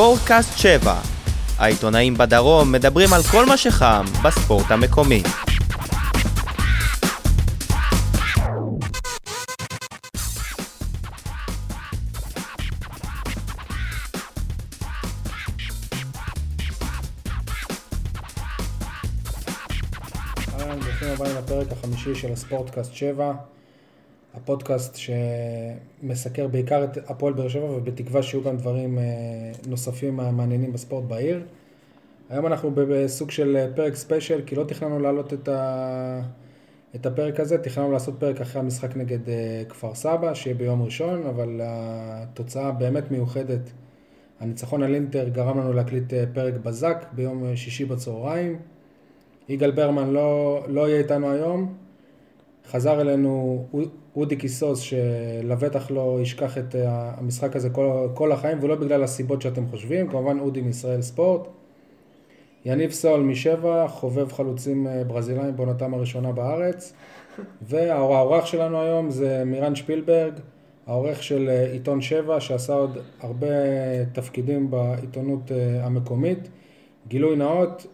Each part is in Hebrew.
ספורטקאסט 7. העיתונאים בדרום מדברים על כל מה שחם בספורט המקומי. ברוכים הבאים לפרק החמישי של הספורטקאסט 7, הפודקאסט שמסקר בעיקר את הפועל באר שבע ובתקווה שיהיו גם דברים אה, נוספים מעניינים בספורט בעיר. היום אנחנו בסוג של פרק ספיישל כי לא תכננו להעלות את, ה... את הפרק הזה, תכננו לעשות פרק אחרי המשחק נגד אה, כפר סבא שיהיה ביום ראשון, אבל התוצאה באמת מיוחדת. הניצחון על אינטר גרם לנו להקליט אה, פרק בזק ביום שישי בצהריים. יגאל ברמן לא, לא יהיה איתנו היום. חזר אלינו אודי קיסוס, שלבטח לא ישכח את אה, המשחק הזה כל, כל החיים, ולא בגלל הסיבות שאתם חושבים, כמובן אודי מישראל ספורט. יניב סול משבע, חובב חלוצים אה, ברזילאים בעונתם הראשונה בארץ. והאורח שלנו היום זה מירן שפילברג, העורך של אה, עיתון שבע, שעשה עוד הרבה תפקידים בעיתונות המקומית. גילוי נאות,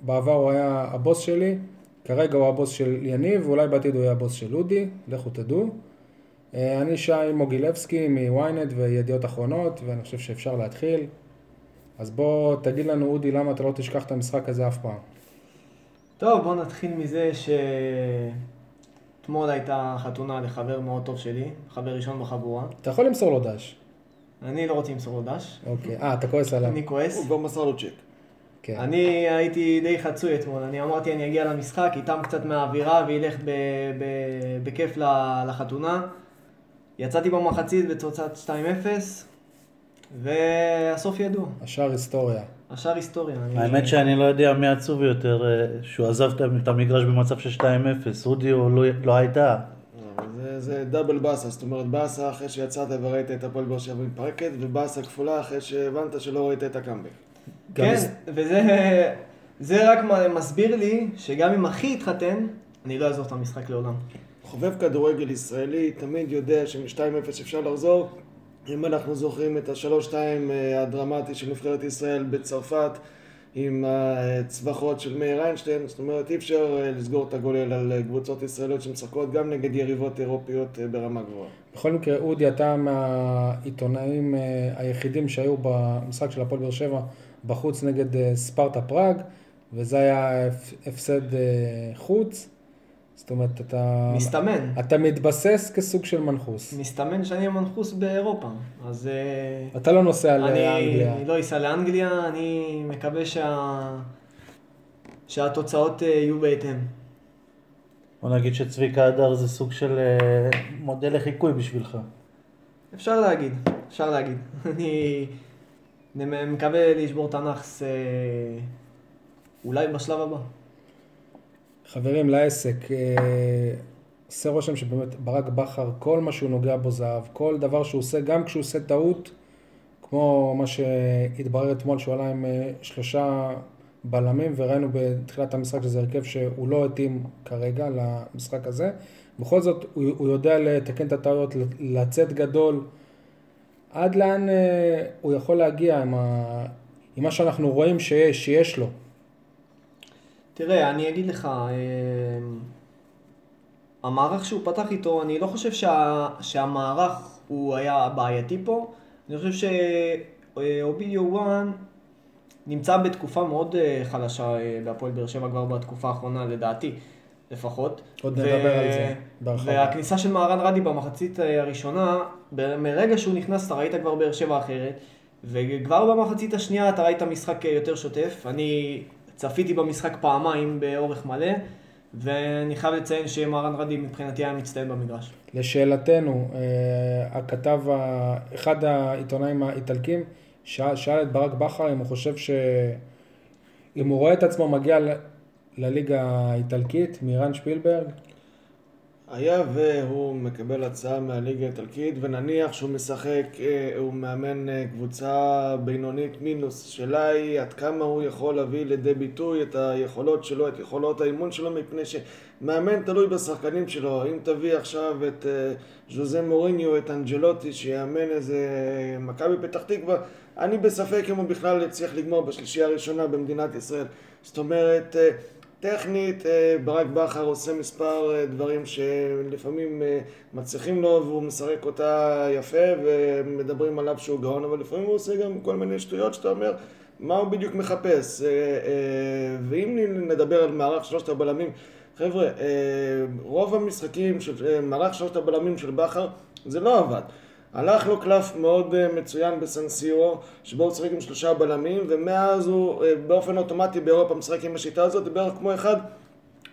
בעבר הוא היה הבוס שלי, כרגע הוא הבוס של יניב, ואולי בעתיד הוא יהיה הבוס של אודי, לכו תדעו. אני שי מוגילבסקי מוויינט וידיעות אחרונות, ואני חושב שאפשר להתחיל. אז בוא תגיד לנו, אודי, למה אתה לא תשכח את המשחק הזה אף פעם. טוב, בוא נתחיל מזה שאתמול הייתה חתונה לחבר מאוד טוב שלי, חבר ראשון בחבורה. אתה יכול למסור לו דש. אני לא רוצה למסור לו דש. אוקיי, אה, אתה כועס עליו. אני כועס. הוא כבר מסר לו צ'ק. כן. אני הייתי די חצוי אתמול, אני אמרתי אני אגיע למשחק, איתם קצת מהאווירה וילך ב- ב- בכיף לחתונה. יצאתי במחצית בתוצאת 2-0, והסוף ידוע. השאר היסטוריה. השאר היסטוריה. האמת שאני לא יודע מי עצוב יותר, אה, שהוא עזב את המגרש במצב של 2-0, אודי או לא- לא הייתה. אבל זה, זה דאבל באסה, זאת אומרת באסה אחרי שיצאת וראית את הפועל באר שבע מתפרקת, ובאסה כפולה אחרי שהבנת שלא ראית את הקאמבק. כן, מס- וזה זה רק מסביר לי שגם אם אחי יתחתן, אני לא אעזוב את המשחק לעולם. חובב כדורגל ישראלי תמיד יודע שמ-2-0 אפשר לחזור. אם אנחנו זוכרים את ה-3-2 אה, הדרמטי של נבחרת ישראל בצרפת עם הצווחות של מאיר איינשטיין, זאת אומרת אי אפשר אה, לסגור את הגולל על אה, קבוצות ישראליות שמשחקות גם נגד יריבות אירופיות ברמה גבוהה. בכל מקרה, אודי, אתה מהעיתונאים היחידים שהיו במשחק של הפועל באר שבע בחוץ נגד אה, ספרטה פראג, וזה היה הפ- הפסד אה, חוץ. זאת אומרת, אתה... מסתמן. אתה מתבסס כסוג של מנחוס. מסתמן שאני המנחוס באירופה. אז אה, אתה לא נוסע אני לאנגליה. לא אסע לאנגליה, אני מקווה שה... שהתוצאות יהיו בהתאם. בוא נגיד שצביקה הדר זה סוג של מודל לחיקוי בשבילך. אפשר להגיד, אפשר להגיד. אני אני מקווה לשבור את הנאחס אה, אולי בשלב הבא. חברים, לעסק, אה, עושה רושם שבאמת ברק בכר, כל מה שהוא נוגע בו זהב, כל דבר שהוא עושה, גם כשהוא עושה טעות, כמו מה שהתברר אתמול, שהוא עלה עם אה, שלושה בלמים, וראינו בתחילת המשחק שזה הרכב שהוא לא התאים כרגע למשחק הזה. בכל זאת, הוא, הוא יודע לתקן את הטעויות, לצאת גדול. עד לאן אה, הוא יכול להגיע עם, ה, עם מה שאנחנו רואים שיש, שיש לו. תראה, אני אגיד לך, אה, המערך שהוא פתח איתו, אני לא חושב שה, שהמערך הוא היה בעייתי פה. אני חושב שאובידיו וואן נמצא בתקופה מאוד אה, חלשה אה, בהפועל באר שבע כבר בתקופה האחרונה, לדעתי לפחות. עוד נדבר על זה בהרחבה. והכניסה של מהרן רדי במחצית אה, הראשונה, מרגע שהוא נכנס אתה ראית כבר באר שבע אחרת, וכבר במחצית השנייה אתה ראית משחק אה, יותר שוטף. אני צפיתי במשחק פעמיים באורך מלא, ואני חייב לציין שמהרן רדי מבחינתי היה מצטיין במגרש. לשאלתנו, אה, הכתב, אחד העיתונאים האיטלקים, שאל, שאל את ברק בכר אם הוא חושב ש... אם הוא רואה את עצמו מגיע לליגה האיטלקית, מירן שפילברג, היה והוא מקבל הצעה מהליגה האיטלקית ונניח שהוא משחק, אה, הוא מאמן אה, קבוצה בינונית מינוס, שאלה היא עד כמה הוא יכול להביא לידי ביטוי את היכולות שלו, את יכולות האימון שלו, מפני שמאמן תלוי בשחקנים שלו. אם תביא עכשיו את אה, ז'וזה מוריניו, את אנג'לוטי, שיאמן איזה מכבי פתח תקווה, אני בספק אם הוא בכלל יצליח לגמור בשלישייה הראשונה במדינת ישראל. זאת אומרת... טכנית, אה, ברק בכר עושה מספר אה, דברים שלפעמים אה, מצליחים לו והוא משחק אותה יפה ומדברים עליו שהוא גאון, אבל לפעמים הוא עושה גם כל מיני שטויות שאתה אומר מה הוא בדיוק מחפש. ואם נדבר על מערך שלושת הבלמים, חבר'ה, רוב המשחקים של מערך שלושת הבלמים של בכר זה לא עבד. הלך לו קלף מאוד אה, מצוין בסנסירו, שבו הוא שיחק עם שלושה בלמים, ומאז הוא אה, באופן אוטומטי באירופה משחק עם השיטה הזאת, בערך כמו אחד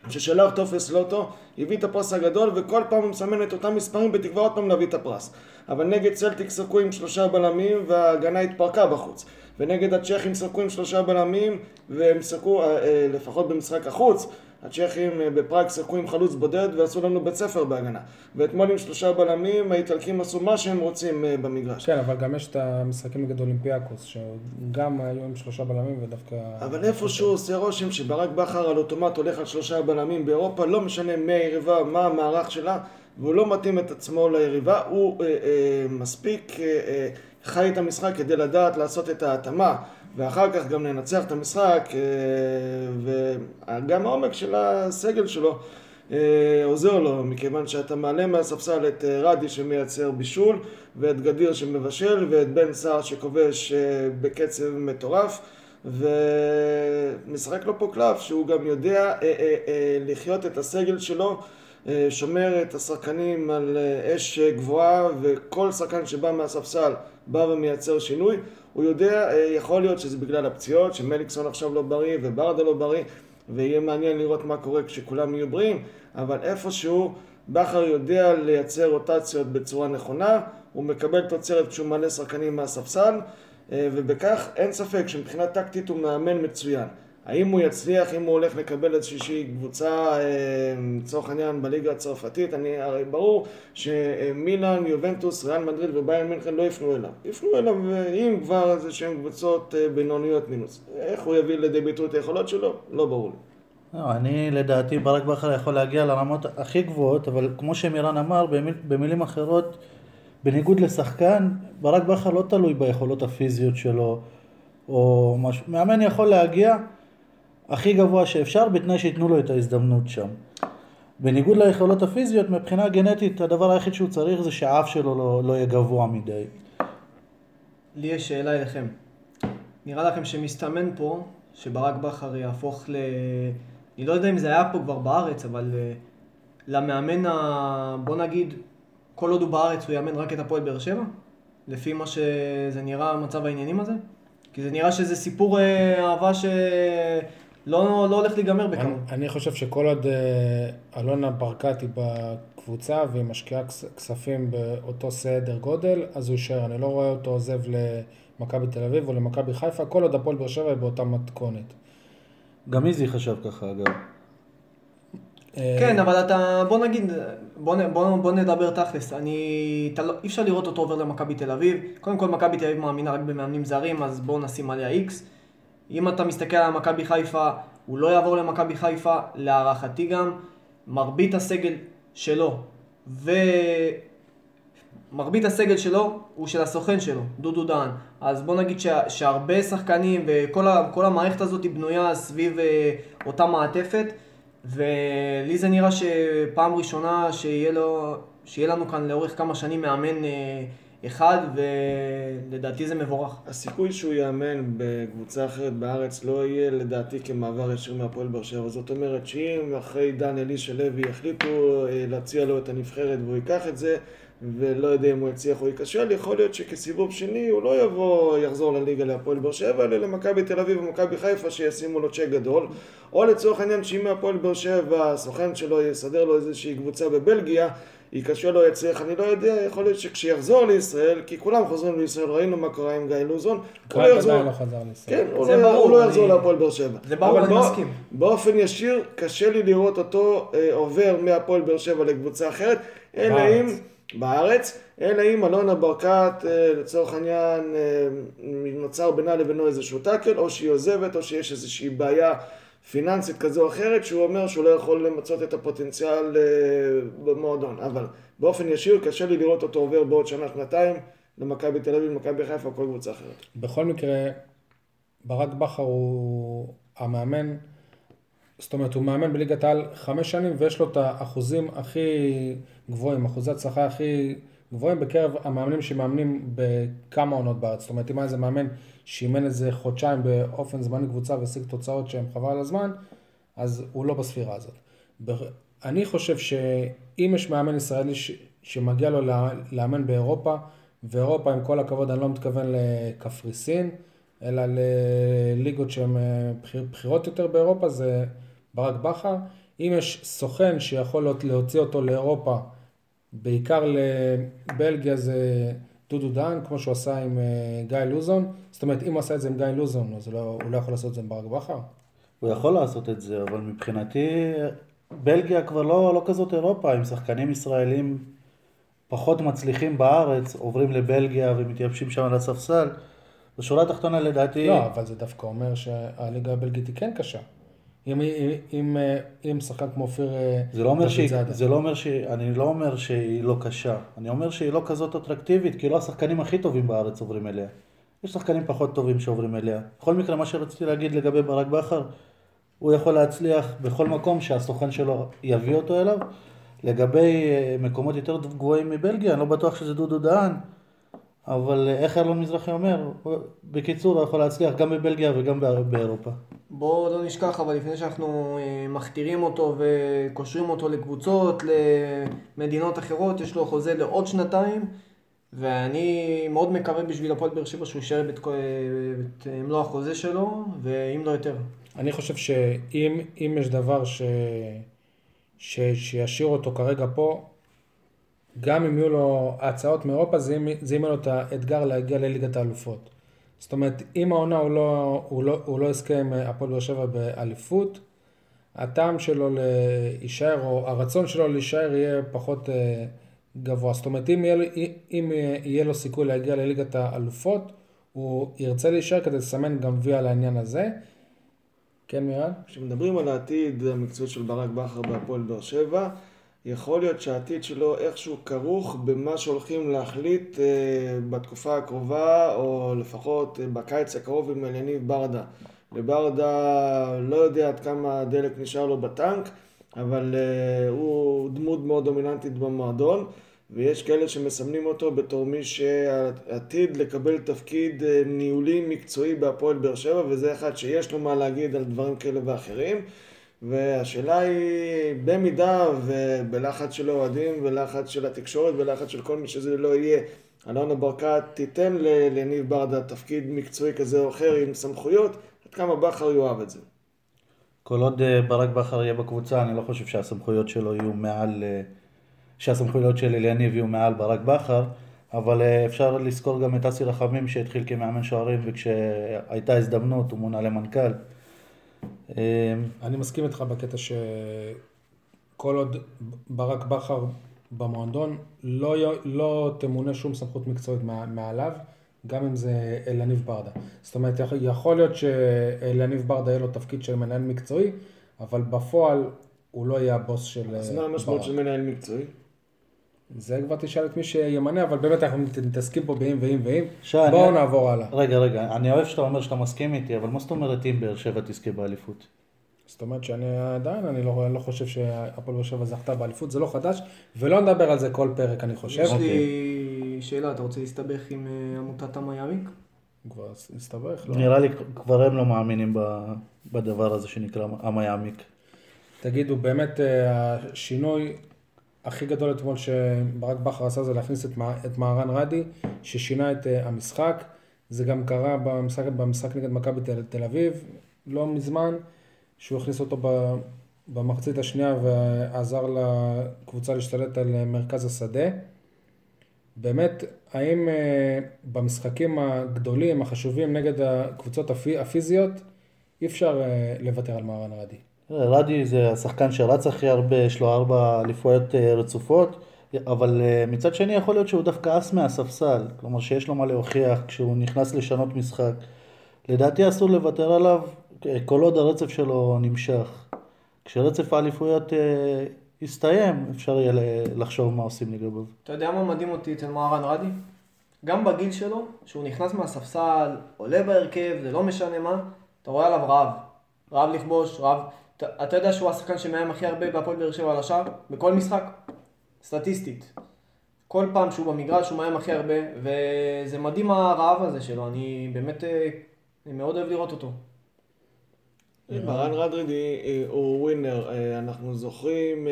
ששלח טופס לוטו, הביא את הפרס הגדול, וכל פעם הוא מסמן את אותם מספרים בתקווה עוד פעם להביא את הפרס. אבל נגד צלטיק שחקו עם שלושה בלמים, וההגנה התפרקה בחוץ. ונגד הצ'כים שחקו עם שלושה בלמים, והם שחקו, אה, לפחות במשחק החוץ, הצ'כים אה, בפראג שיחקו עם חלוץ בודד ועשו לנו בית ספר בהגנה. ואתמול עם שלושה בלמים, האיטלקים עשו מה שהם רוצים אה, במגרש. כן, אבל גם יש את המשחקים נגד אולימפיאקוס, שגם היו עם שלושה בלמים ודווקא... אבל איפשהו עושה רושם שברק בכר על אוטומט הולך על שלושה בלמים באירופה, לא משנה מי היריבה, מה המערך שלה, והוא לא מתאים את עצמו ליריבה, הוא אה, אה, מספיק אה, אה, חי את המשחק כדי לדעת לעשות את ההתאמה. ואחר כך גם לנצח את המשחק, אה, וגם העומק של הסגל שלו אה, עוזר לו, מכיוון שאתה מעלה מהספסל את אה, רדי שמייצר בישול, ואת גדיר שמבשל, ואת בן סער שכובש בקצב מטורף. ומשחק לו פה קלף שהוא גם יודע לחיות את הסגל שלו, שומר את השחקנים על אש גבוהה וכל שחקן שבא מהספסל בא ומייצר שינוי הוא יודע, אה, יכול להיות שזה בגלל הפציעות, שמליקסון עכשיו לא בריא וברדה לא בריא, ויהיה מעניין לראות מה קורה כשכולם יהיו בריאים, אבל איפשהו בכר יודע לייצר רוטציות בצורה נכונה, הוא מקבל תוצרת כשהוא מעלה שחקנים מהספסל, אה, ובכך אין ספק שמבחינה טקטית הוא מאמן מצוין. האם הוא יצליח, אם הוא הולך לקבל איזושהי קבוצה, אה, לצורך העניין, בליגה הצרפתית, אני, הרי ברור שמילאן, יובנטוס, ריאל מדריד וביירן מינכן לא יפנו אליו. יפנו אליו, אם כבר איזה שהן קבוצות אה, בינוניות מינוס. איך הוא יביא לידי ביטוי את היכולות שלו? לא ברור לי. לא, אני לדעתי ברק בכר יכול להגיע לרמות הכי גבוהות, אבל כמו שמירן אמר, במיל, במילים אחרות, בניגוד לשחקן, ברק בכר לא תלוי ביכולות הפיזיות שלו, או משהו, מאמן יכול להגיע הכי גבוה שאפשר, בתנאי שייתנו לו את ההזדמנות שם. בניגוד ליכולות הפיזיות, מבחינה גנטית, הדבר היחיד שהוא צריך זה שהאף שלו לא, לא יהיה גבוה מדי. לי יש שאלה אליכם. נראה לכם שמסתמן פה שברק בכר יהפוך ל... אני לא יודע אם זה היה פה כבר בארץ, אבל אה, למאמן ה... בוא נגיד, כל עוד הוא בארץ הוא יאמן רק את הפועל באר שבע? לפי מה שזה נראה מצב העניינים הזה? כי זה נראה שזה סיפור אה, אהבה ש... לא, לא הולך להיגמר בקרוב. אני, אני חושב שכל עוד uh, אלונה ברקת היא בקבוצה והיא משקיעה כספים באותו סדר גודל, אז הוא יישאר. אני לא רואה אותו עוזב למכבי תל אביב או למכבי חיפה, כל עוד הפועל באר שבע היא באותה מתכונת. גם איזי חשב ככה, אגב. אה, כן, אבל אתה, בוא נגיד, בוא, בוא, בוא נדבר תכלס, אני, לא, אי אפשר לראות אותו עובר למכבי תל אביב, קודם כל מכבי תל אביב מאמינה רק במאמנים זרים, אז בואו נשים עליה איקס. אם אתה מסתכל על מכבי חיפה, הוא לא יעבור למכבי חיפה, להערכתי גם, מרבית הסגל שלו, ומרבית הסגל שלו הוא של הסוכן שלו, דודו דהן. אז בוא נגיד שה, שהרבה שחקנים וכל המערכת הזאת היא בנויה סביב אה, אותה מעטפת, ולי זה נראה שפעם ראשונה שיהיה, לו, שיהיה לנו כאן לאורך כמה שנים מאמן אה, אחד, ולדעתי זה מבורך. הסיכוי שהוא יאמן בקבוצה אחרת בארץ לא יהיה לדעתי כמעבר ישיר מהפועל באר שבע. זאת אומרת שאם אחרי דן אלישע לוי יחליטו אה, להציע לו את הנבחרת והוא ייקח את זה, ולא יודע אם הוא יצליח או ייכשל, יכול להיות שכסיבוב שני הוא לא יבוא, יחזור לליגה להפועל באר שבע, אלא למכבי תל אביב ומכבי חיפה שישימו לו צ'ק גדול, או לצורך העניין שאם מהפועל באר שבע הסוכן שלו יסדר לו איזושהי קבוצה בבלגיה, ייכשל או יצליח, אני לא יודע, יכול להיות שכשיחזור לישראל, כי כולם חוזרים לישראל, ראינו מה קרה עם גיא לוזון, הוא לא יחזור, עדיין לא חזר לישראל. כן, הוא לא- ברור, הוא לא אני- יחזור להפועל באר שבע. זה ברור, אני בוא- מסכים. באופן ישיר, קשה לי לראות אותו אה, עובר מהפועל באר שבע לקבוצה אחרת, אלא בארץ. אם, בארץ, אלא אם אלונה ברקת, אה, לצורך העניין, אה, נוצר בינה לבינו איזשהו טאקל, או שהיא עוזבת, או שיש איזושהי בעיה פיננסית כזו או אחרת, שהוא אומר שהוא לא יכול למצות את הפוטנציאל אה, במועדון. אבל באופן ישיר, קשה לי לראות אותו עובר בעוד שנה, שנתיים, למכבי תל אביב, מכבי חיפה או כל קבוצה אחרת. בכל מקרה, ברק בכר הוא המאמן, זאת אומרת, הוא מאמן בליגת העל חמש שנים ויש לו את האחוזים הכי גבוהים, אחוזי הצלחה הכי גבוהים בקרב המאמנים שמאמנים בכמה עונות בארץ. זאת אומרת, אם היה איזה מאמן שאימן איזה חודשיים באופן זמני קבוצה והשיג תוצאות שהן חבל על הזמן, אז הוא לא בספירה הזאת. אני חושב שאם יש מאמן ישראלי ש... שמגיע לו לאמן באירופה, ואירופה, עם כל הכבוד, אני לא מתכוון לקפריסין, אלא לליגות שהן אה, בכירות יותר באירופה, זה ברק בכר. אם יש סוכן שיכול להוציא אותו לאירופה, בעיקר לבלגיה זה דודו דהן, כמו שהוא עשה עם אה, גיא לוזון. זאת אומרת, אם הוא עשה את זה עם גיא לוזון, אז לא, הוא לא יכול לעשות את זה עם ברק בכר. הוא יכול לעשות את זה, אבל מבחינתי בלגיה כבר לא, לא כזאת אירופה, עם שחקנים ישראלים פחות מצליחים בארץ, עוברים לבלגיה ומתייבשים שם על הספסל. בשורה התחתונה לדעתי, לא, אבל זה דווקא אומר שהליגה הבלגית היא כן קשה. אם, אם, אם, אה, אם שחקן כמו אופיר אה, זה לא אומר שהיא. זה לא אומר שהיא, אני לא אומר שהיא לא קשה, אני אומר שהיא לא כזאת אטרקטיבית, כי לא השחקנים הכי טובים בארץ עוברים אליה. יש שחקנים פחות טובים שעוברים אליה. בכל מקרה, מה שרציתי להגיד לגבי ברק בכר, הוא יכול להצליח בכל מקום שהסוכן שלו יביא אותו אליו. לגבי אה, מקומות יותר גבוהים מבלגיה, אני לא בטוח שזה דודו דהן, אבל אה, איך אלון מזרחי אומר, בקיצור, הוא יכול להצליח גם בבלגיה וגם בא- באירופה. בואו לא נשכח, אבל לפני שאנחנו אה, מכתירים אותו וקושרים אותו לקבוצות, למדינות אחרות, יש לו חוזה לעוד שנתיים, ואני מאוד מקווה בשביל הפועל באר שבע שהוא יישאר את, כל- את אה, מלוא החוזה שלו, ואם לא יותר. אני חושב שאם אם יש דבר ש... ש... שישאיר אותו כרגע פה, גם אם יהיו לו הצעות מאירופה, זה יהיה לו את האתגר להגיע לליגת האלופות. זאת אומרת, אם העונה הוא לא, הוא לא, הוא לא יזכה עם הפועל באר שבע באליפות, הטעם שלו להישאר, או הרצון שלו להישאר יהיה פחות אה, גבוה. זאת אומרת, אם יהיה, אם יהיה לו סיכוי להגיע לליגת האלופות, הוא ירצה להישאר כדי לסמן גם וי על העניין הזה. כן, מירן? כשמדברים על העתיד המקצועי של ברק בכר בהפועל באר שבע, יכול להיות שהעתיד שלו איכשהו כרוך במה שהולכים להחליט אה, בתקופה הקרובה, או לפחות אה, בקיץ הקרוב עם יניב ברדה. לברדה לא יודע עד כמה דלק נשאר לו בטנק, אבל אה, הוא דמות מאוד דומיננטית במועדון, ויש כאלה שמסמנים אותו בתור מי שעתיד לקבל תפקיד ניהולי מקצועי בהפועל באר שבע, וזה אחד שיש לו מה להגיד על דברים כאלה ואחרים. והשאלה היא, במידה ובלחץ של האוהדים, ולחץ של התקשורת, ולחץ של כל מי שזה לא יהיה, אלונה ברקת תיתן לניב ברדה תפקיד מקצועי כזה או אחר עם סמכויות, עד כמה בכר יאהב את זה. כל עוד אה, ברק בכר יהיה בקבוצה, אני לא חושב שהסמכויות שלו יהיו מעל, אה, שהסמכויות של אליניב יהיו מעל ברק בכר, אבל אה, אפשר לזכור גם את אסי רחמים שהתחיל כמאמן שוערים וכשהייתה הזדמנות הוא מונה למנכ"ל. אה, אני מסכים איתך בקטע שכל עוד ברק בכר במועדון, לא, לא תמונה שום סמכות מקצועית מע- מעליו, גם אם זה אלניב ברדה. זאת אומרת, יכול- יכול להיות שאלניב ברדה יהיה לו תפקיד של מנהל מקצועי, אבל בפועל הוא לא יהיה הבוס של אז אה, מה המשמעות ברק. של מנהל מקצועי? זה כבר תשאל את מי שימנה, אבל באמת אנחנו מת- מתעסקים פה באם ואם ואם. בואו אני- נעבור הלאה. רגע, רגע, אני אוהב שאתה אומר שאתה מסכים איתי, אבל מה זאת אומרת אם באר שבע תזכה באליפות? זאת אומרת שאני עדיין, אני לא, לא חושב שהפועל באר שבע זכתה באליפות, זה לא חדש, ולא נדבר על זה כל פרק, אני חושב. יש אוקיי. לי שאלה, אתה רוצה להסתבך עם אה, עמותת המיאמיק? כבר הסתבך, לא? נראה לי כבר הם לא מאמינים בדבר הזה שנקרא המה יעמיק. תגידו, באמת אה, השינוי הכי גדול אתמול שברק בכר עשה זה להכניס את, מה- את מהרן רדי, ששינה את אה, המשחק. זה גם קרה במשחק, במשחק נגד מכבי תל, תל אביב, לא מזמן, שהוא הכניס אותו ב, במחצית השנייה ועזר לקבוצה להשתלט על אה, מרכז השדה. באמת, האם אה, במשחקים הגדולים, החשובים, נגד הקבוצות הפי, הפיזיות, אי אפשר אה, לוותר על מהרן רדי? רדי זה השחקן שרץ הכי הרבה, יש לו ארבע אליפויות אה, רצופות, אבל אה, מצד שני יכול להיות שהוא דווקא אס מהספסל, כלומר שיש לו מה להוכיח כשהוא נכנס לשנות משחק. לדעתי אסור לוותר עליו אה, כל עוד הרצף שלו נמשך. כשרצף האליפויות יסתיים, אפשר יהיה לחשוב מה עושים לגביו. אתה יודע מה מדהים אותי אצל מהרן רדי? גם בגיל שלו, שהוא נכנס מהספסל, עולה בהרכב, זה לא משנה מה, אתה רואה עליו רעב. רעב לכבוש, רעב... אתה, אתה יודע שהוא השחקן שמאיים הכי הרבה בהפועל באר שבע על השער? בכל משחק? סטטיסטית. כל פעם שהוא במגרש הוא מאיים הכי הרבה, וזה מדהים הרעב הזה שלו, אני באמת אה, אני מאוד אוהב לראות אותו. ברן רדרידי אה, הוא ווינר, אה, אנחנו זוכרים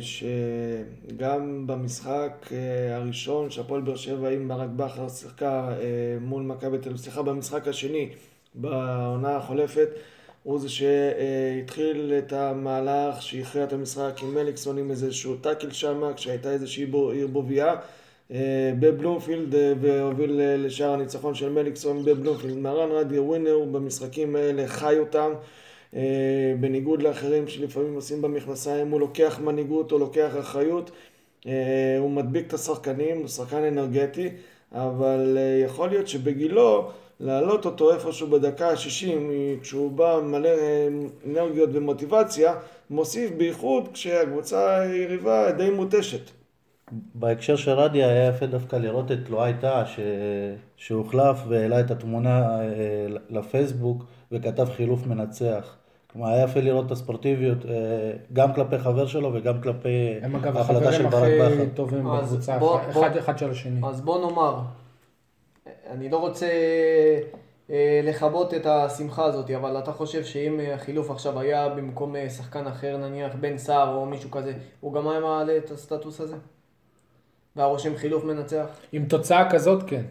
שגם במשחק הראשון שהפועל באר שבע עם ברק בכר שיחקה מול מכבי תל אביב, סליחה במשחק השני בעונה החולפת הוא זה שהתחיל את המהלך שהכריע את המשחק עם מליקסון עם איזשהו טאקל שם כשהייתה איזושהי ערבוביה אה, בבלומפילד אה, והוביל אה, לשער הניצחון של מליקסון בבלומפילד. מרן רדי ווינר במשחקים האלה חי אותם בניגוד לאחרים שלפעמים עושים במכנסיים הוא לוקח מנהיגות או לוקח אחריות הוא מדביק את השחקנים, הוא שחקן אנרגטי אבל יכול להיות שבגילו להעלות אותו איפשהו בדקה ה-60, כשהוא בא מלא אה, אנרגיות ומוטיבציה, מוסיף בייחוד כשהקבוצה היריבה די מותשת. בהקשר של רדי היה יפה דווקא לראות את לואי טאה ש... שהוחלף והעלה את התמונה אה, לפייסבוק וכתב חילוף מנצח. כלומר, היה יפה לראות את הספורטיביות אה, גם כלפי חבר שלו וגם כלפי ההחלטה של ברק בכר. הם אגב החברים הכי טובים בקבוצה, אחד, אחד של השני. אז בוא נאמר, אני לא רוצה אה, לכבות את השמחה הזאת, אבל אתה חושב שאם החילוף עכשיו היה במקום אה, שחקן אחר, נניח בן סער או מישהו כזה, הוא גם היה מעלה את הסטטוס הזה? והיה רושם חילוף מנצח? עם תוצאה כזאת, כן.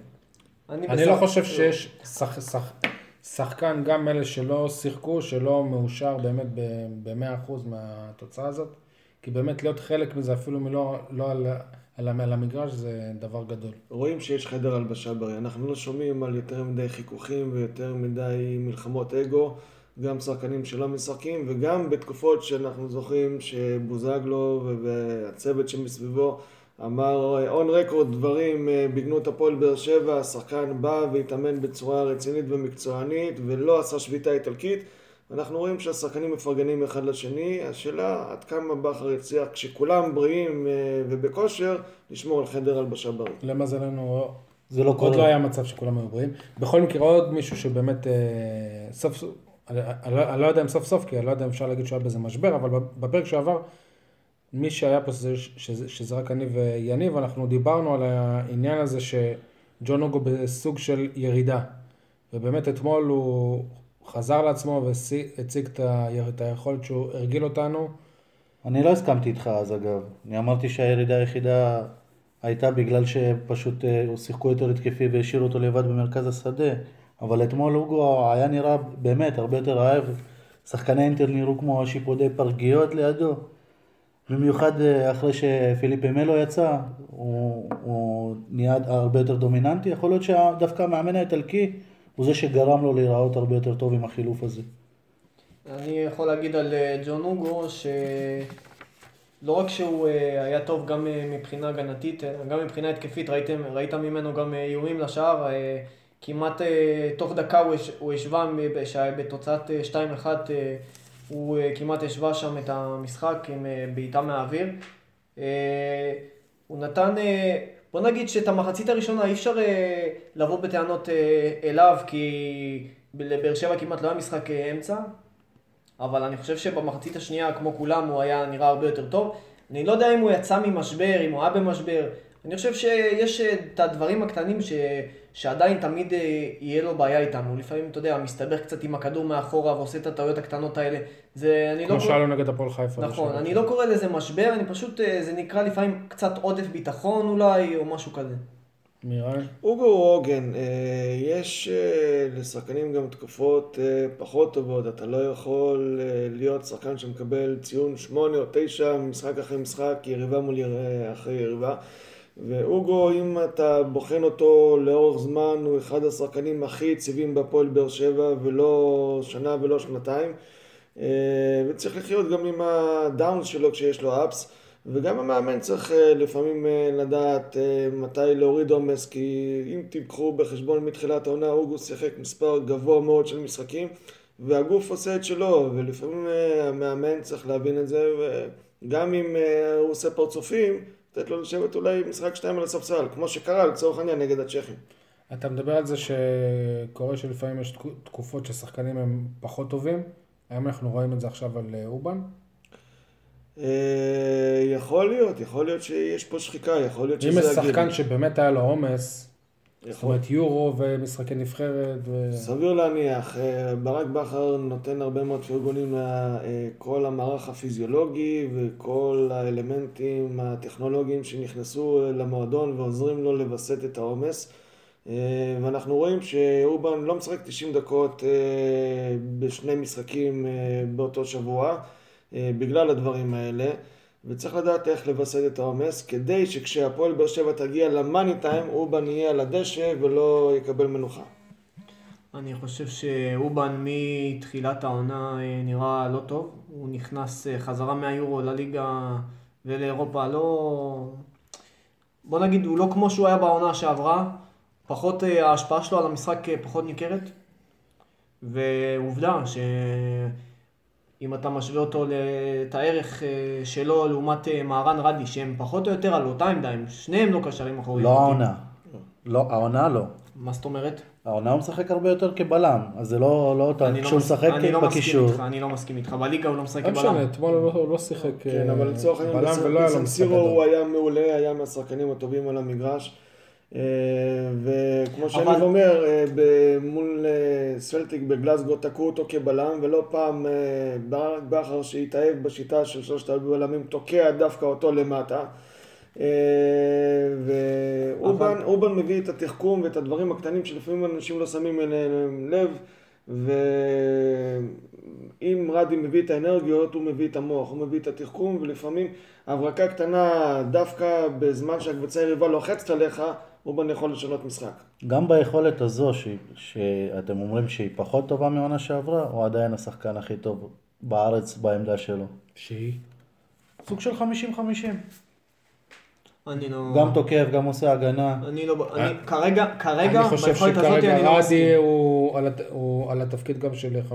אני, אני לא חושב שיש שח, שח, שחקן, גם אלה שלא שיחקו, שלא מאושר באמת ב-100% מהתוצאה הזאת, כי באמת להיות חלק מזה, אפילו מלא לא על... על המגרש זה דבר גדול. רואים שיש חדר הלבשה בריא. אנחנו לא שומעים על יותר מדי חיכוכים ויותר מדי מלחמות אגו, גם שחקנים שלא משחקים, וגם בתקופות שאנחנו זוכרים שבוזגלו והצוות שמסביבו אמר און רקורד דברים אה, בגנות הפועל באר שבע, השחקן בא והתאמן בצורה רצינית ומקצוענית ולא עשה שביתה איטלקית. אנחנו רואים שהשחקנים מפרגנים אחד לשני, השאלה עד כמה בכר יצליח כשכולם בריאים אה, ובכושר לשמור על חדר הלבשה בריא. למזלנו זה לא עוד לא היה מצב שכולם היו בריאים. בכל מקרה עוד מישהו שבאמת אה, סוף סוף, אני, לא יודע אם סוף סוף, כי אני לא יודע אם אפשר להגיד שהיה בזה משבר, אבל בפרק שעבר מי שהיה פה שזה, שזה, שזה רק אני ויניב, אנחנו דיברנו על העניין הזה שג'ון אוגו בסוג של ירידה. ובאמת אתמול הוא חזר לעצמו והציג את היכולת שהוא הרגיל אותנו. אני לא הסכמתי איתך אז אגב. אני אמרתי שהירידה היחידה הייתה בגלל שפשוט אה, שיחקו יותר התקפי והשאירו אותו לבד במרכז השדה. אבל אתמול אוגו היה נראה באמת הרבה יותר רעב. שחקני אינטר נראו כמו שיפודי פרגיות לידו. במיוחד אה, אחרי שפיליפ מלו יצא, הוא, הוא נהיה הרבה יותר דומיננטי. יכול להיות שדווקא המאמן האיטלקי הוא זה שגרם לו להיראות הרבה יותר טוב עם החילוף הזה. אני יכול להגיד על אה, ג'ון אוגו שלא רק שהוא אה, היה טוב גם אה, מבחינה הגנתית, גם מבחינה התקפית, ראיתם, ראית ממנו גם איומים לשער, כמעט תוך דקה הוא השווה בתוצאת 2-1, הוא כמעט השווה שם את המשחק עם בעיטה מהאוויר. הוא נתן בוא נגיד שאת המחצית הראשונה אי אפשר אה, לבוא בטענות אה, אליו, כי לבאר שבע כמעט לא היה משחק אה, אמצע, אבל אני חושב שבמחצית השנייה, כמו כולם, הוא היה נראה הרבה יותר טוב. אני לא יודע אם הוא יצא ממשבר, אם הוא היה במשבר. אני חושב שיש אה, את הדברים הקטנים ש... שעדיין תמיד אה, יהיה לו בעיה איתם. הוא לפעמים, אתה יודע, מסתבך קצת עם הכדור מאחורה ועושה את הטעויות הקטנות האלה. זה, אני לא... כמו שהיה לו נגד הפועל חיפה. נכון, אני לא קורא לזה משבר, אני פשוט, אה, זה נקרא לפעמים קצת עודף ביטחון אולי, או משהו כזה. מירן? אוגו הוא אה, יש לשחקנים גם תקופות פחות טובות, אתה לא יכול להיות שחקן שמקבל ציון 8 או 9 משחק אחרי משחק, יריבה מול אחרי יריבה. ואוגו, אם אתה בוחן אותו לאורך זמן, הוא אחד השחקנים הכי יציבים בהפועל באר שבע, ולא שנה ולא שנתיים. אה, וצריך לחיות גם עם הדאונס שלו כשיש לו אפס. וגם המאמן צריך אה, לפעמים אה, לדעת מתי להוריד עומס, כי אם תיקחו בחשבון מתחילת העונה, אוגו שיחק מספר גבוה מאוד של משחקים, והגוף עושה את שלו, ולפעמים המאמן צריך להבין את זה, וגם אם הוא עושה פרצופים, לתת לו לשבת אולי משחק שתיים על הספסל, כמו שקרה לצורך העניין נגד הצ'כים. אתה מדבר על זה שקורה שלפעמים יש תקו- תקופות ששחקנים הם פחות טובים. היום אנחנו רואים את זה עכשיו על אה, אובן. אה, יכול להיות, יכול להיות שיש פה שחיקה, יכול להיות אם שזה יש הגיל. שחקן שבאמת היה לו עומס, זאת אומרת יורו ומשחקי נבחרת, ו... סביר להניח, אה, ברק בכר נותן הרבה מאוד פרגונים לכל המערך הפיזיולוגי וכל האלמנטים הטכנולוגיים שנכנסו אה, למועדון ועוזרים לו לווסת את העומס. אה, ואנחנו רואים שאובן לא משחק 90 דקות אה, בשני משחקים אה, באותו שבוע אה, בגלל הדברים האלה. וצריך לדעת איך לווסת את העומס, כדי שכשהפועל באר שבע תגיע למאני טיים, אובן יהיה על הדשא ולא יקבל מנוחה. אני חושב שאובן מתחילת העונה אה, נראה לא טוב. הוא נכנס אה, חזרה מהיורו לליגה ולאירופה לא... בוא נגיד, הוא לא כמו שהוא היה בעונה שעברה. פחות, אה, ההשפעה שלו על המשחק פחות ניכרת. ועובדה שאם אתה משווה אותו את הערך אה, שלו לעומת אה, מהרן רדי, שהם פחות או יותר על אותה עמדה, הם שניהם לא קשרים אחוריים. לא העונה. לא, העונה לא. מה זאת אומרת? העונה הוא משחק הרבה יותר כבלם, אז זה לא לא אותה, אני לא כשהוא מס- משחק אני לא מסכים בקישור. איתך, אני לא מסכים איתך. בליגה הוא לא משחק לא משנה, כבלם. אתמול הוא לא- לא שיחק כן, אה, אבל לצורך העניין בלם ולא היה לו משחק הוא. היה מעולה, היה מהשחקנים הטובים על המגרש. אה, וכמו שאני אבל- אומר, אה, מול אה, סלטיק בגלסגו תקעו אותו כבלם, ולא פעם בכר שהתאהב בשיטה של שלושת הבלמים תוקע דווקא אותו למטה. ואובן אבל- מביא את התחכום ואת הדברים הקטנים שלפעמים אנשים לא שמים אליהם לב, ואם רדי מביא את האנרגיות, הוא מביא את המוח, הוא מביא את התחכום, ולפעמים הברקה קטנה, דווקא בזמן שהקבוצה היריבה לוחצת עליך, אובן יכול לשנות משחק. גם ביכולת הזו, ש- שאתם אומרים שהיא פחות טובה מהעונה שעברה, הוא עדיין השחקן הכי טוב בארץ בעמדה שלו. שהיא? סוג של 50-50. אני לא... גם תוקף, גם עושה הגנה. אני לא... אני כרגע, כרגע, אני חושב ביכולת הזאת שכרגע אני לא רדי. הוא על הוא על התפקיד גם של 50-50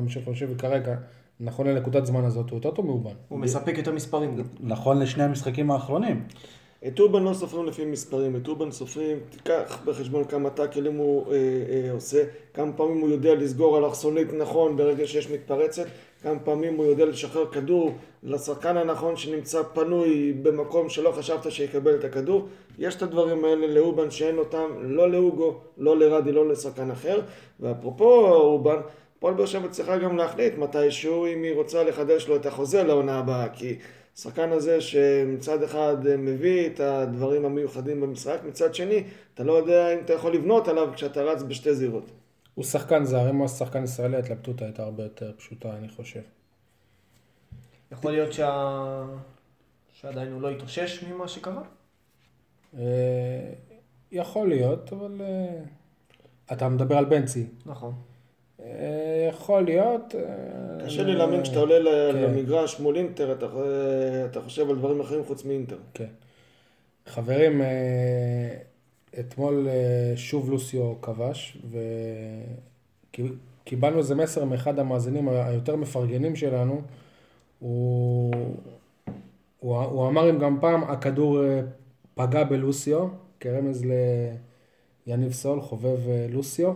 וכרגע, נכון לנקודת זמן הזאת, הוא יותר טוב מאובן. הוא מספק יותר מספרים. נכון לשני המשחקים האחרונים. את אובן לא סופרים לפי מספרים, את אובן סופרים, תיקח בחשבון כמה טאקלים הוא אה, אה, עושה, כמה פעמים הוא יודע לסגור אלכסונית נכון ברגע שיש מתפרצת, כמה פעמים הוא יודע לשחרר כדור לשחקן הנכון שנמצא פנוי במקום שלא חשבת שיקבל את הכדור. יש את הדברים האלה לאובן שאין אותם, לא לאוגו, לא לרדי, לא לשחקן אחר. ואפרופו אובן, הפועל באר שבע צריכה גם להחליט מתישהו אם היא רוצה לחדש לו את החוזה לעונה הבאה, כי השחקן הזה שמצד אחד מביא את הדברים המיוחדים במשחק, מצד שני, אתה לא יודע אם אתה יכול לבנות עליו כשאתה רץ בשתי זירות. הוא שחקן זר, אם הוא שחקן ישראלי, ההתלבטות הייתה הרבה יותר פשוטה, אני חושב. יכול להיות שה... שעדיין הוא לא התאושש ממה שקרה? אה, יכול להיות, אבל... אה, אתה מדבר על בנצי. נכון. אה, יכול להיות. אה, קשה לי להאמין כשאתה עולה כן. למגרש מול אינטר, אתה, חושב על דברים אחרים חוץ מאינטר. כן. חברים, אה, אתמול שוב לוסיו כבש, וקיבלנו איזה מסר מאחד המאזינים היותר מפרגנים שלנו. הוא, הוא, הוא אמר אם גם פעם הכדור פגע בלוסיו, כרמז ליניב סול, חובב לוסיו.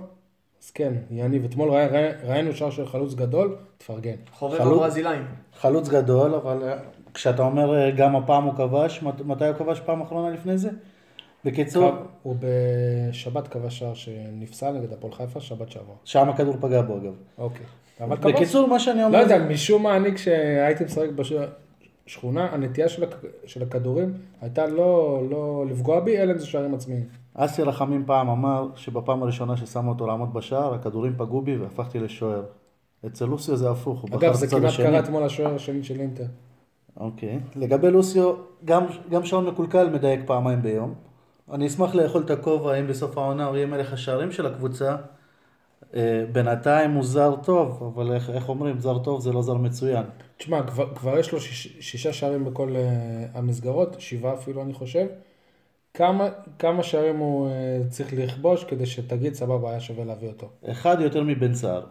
אז כן, יניב, אתמול ראי- ראי- ראינו שער של חלוץ גדול, תפרגן. חובב חלוץ- הברזילאים. חלוץ גדול, אבל אה, כשאתה אומר אה, גם הפעם הוא כבש, מת- מתי הוא כבש פעם אחרונה לפני זה? בקיצור, הוא בשבת כבש שער שנפסל נגד הפועל חיפה, שבת שעבר. שם הכדור פגע בו אגב. אוקיי. אבל כבש. בקיצור, מה שאני לא אומר, יודע, משום מה אני כשהייתי משחק בשכונה, הנטייה של הכ- של הכדורים הייתה לא לא לפגוע בי, אלא אם זה שערים עצמיים. אסי רחמים פעם אמר שבפעם הראשונה ששמו אותו לעמוד בשער, הכדורים פגעו בי והפכתי לשוער. אצל לוסיו זה הפוך, הוא בחר אגב, את זה הצד כמעט השני. קרה אתמול לשוער השני של אינטר. אוקיי. לגבי לוסיו, גם, גם שעון מקולקל מדייק פעמיים ביום. אני אשמח לאכול את הכובע אם בסוף העונה הוא יהיה מלך השערים של הקבוצה. אה, בינתיים הוא זר טוב, אבל איך, איך אומרים, זר טוב זה לא זר מצוין. תשמע, כבר, כבר יש לו שיש, שישה שערים בכל uh, המסגרות, שבעה אפילו אני חושב. כמה, כמה שערים הוא uh, צריך לכבוש כדי שתגיד סבבה, היה שווה להביא אותו. אחד יותר מבן סער.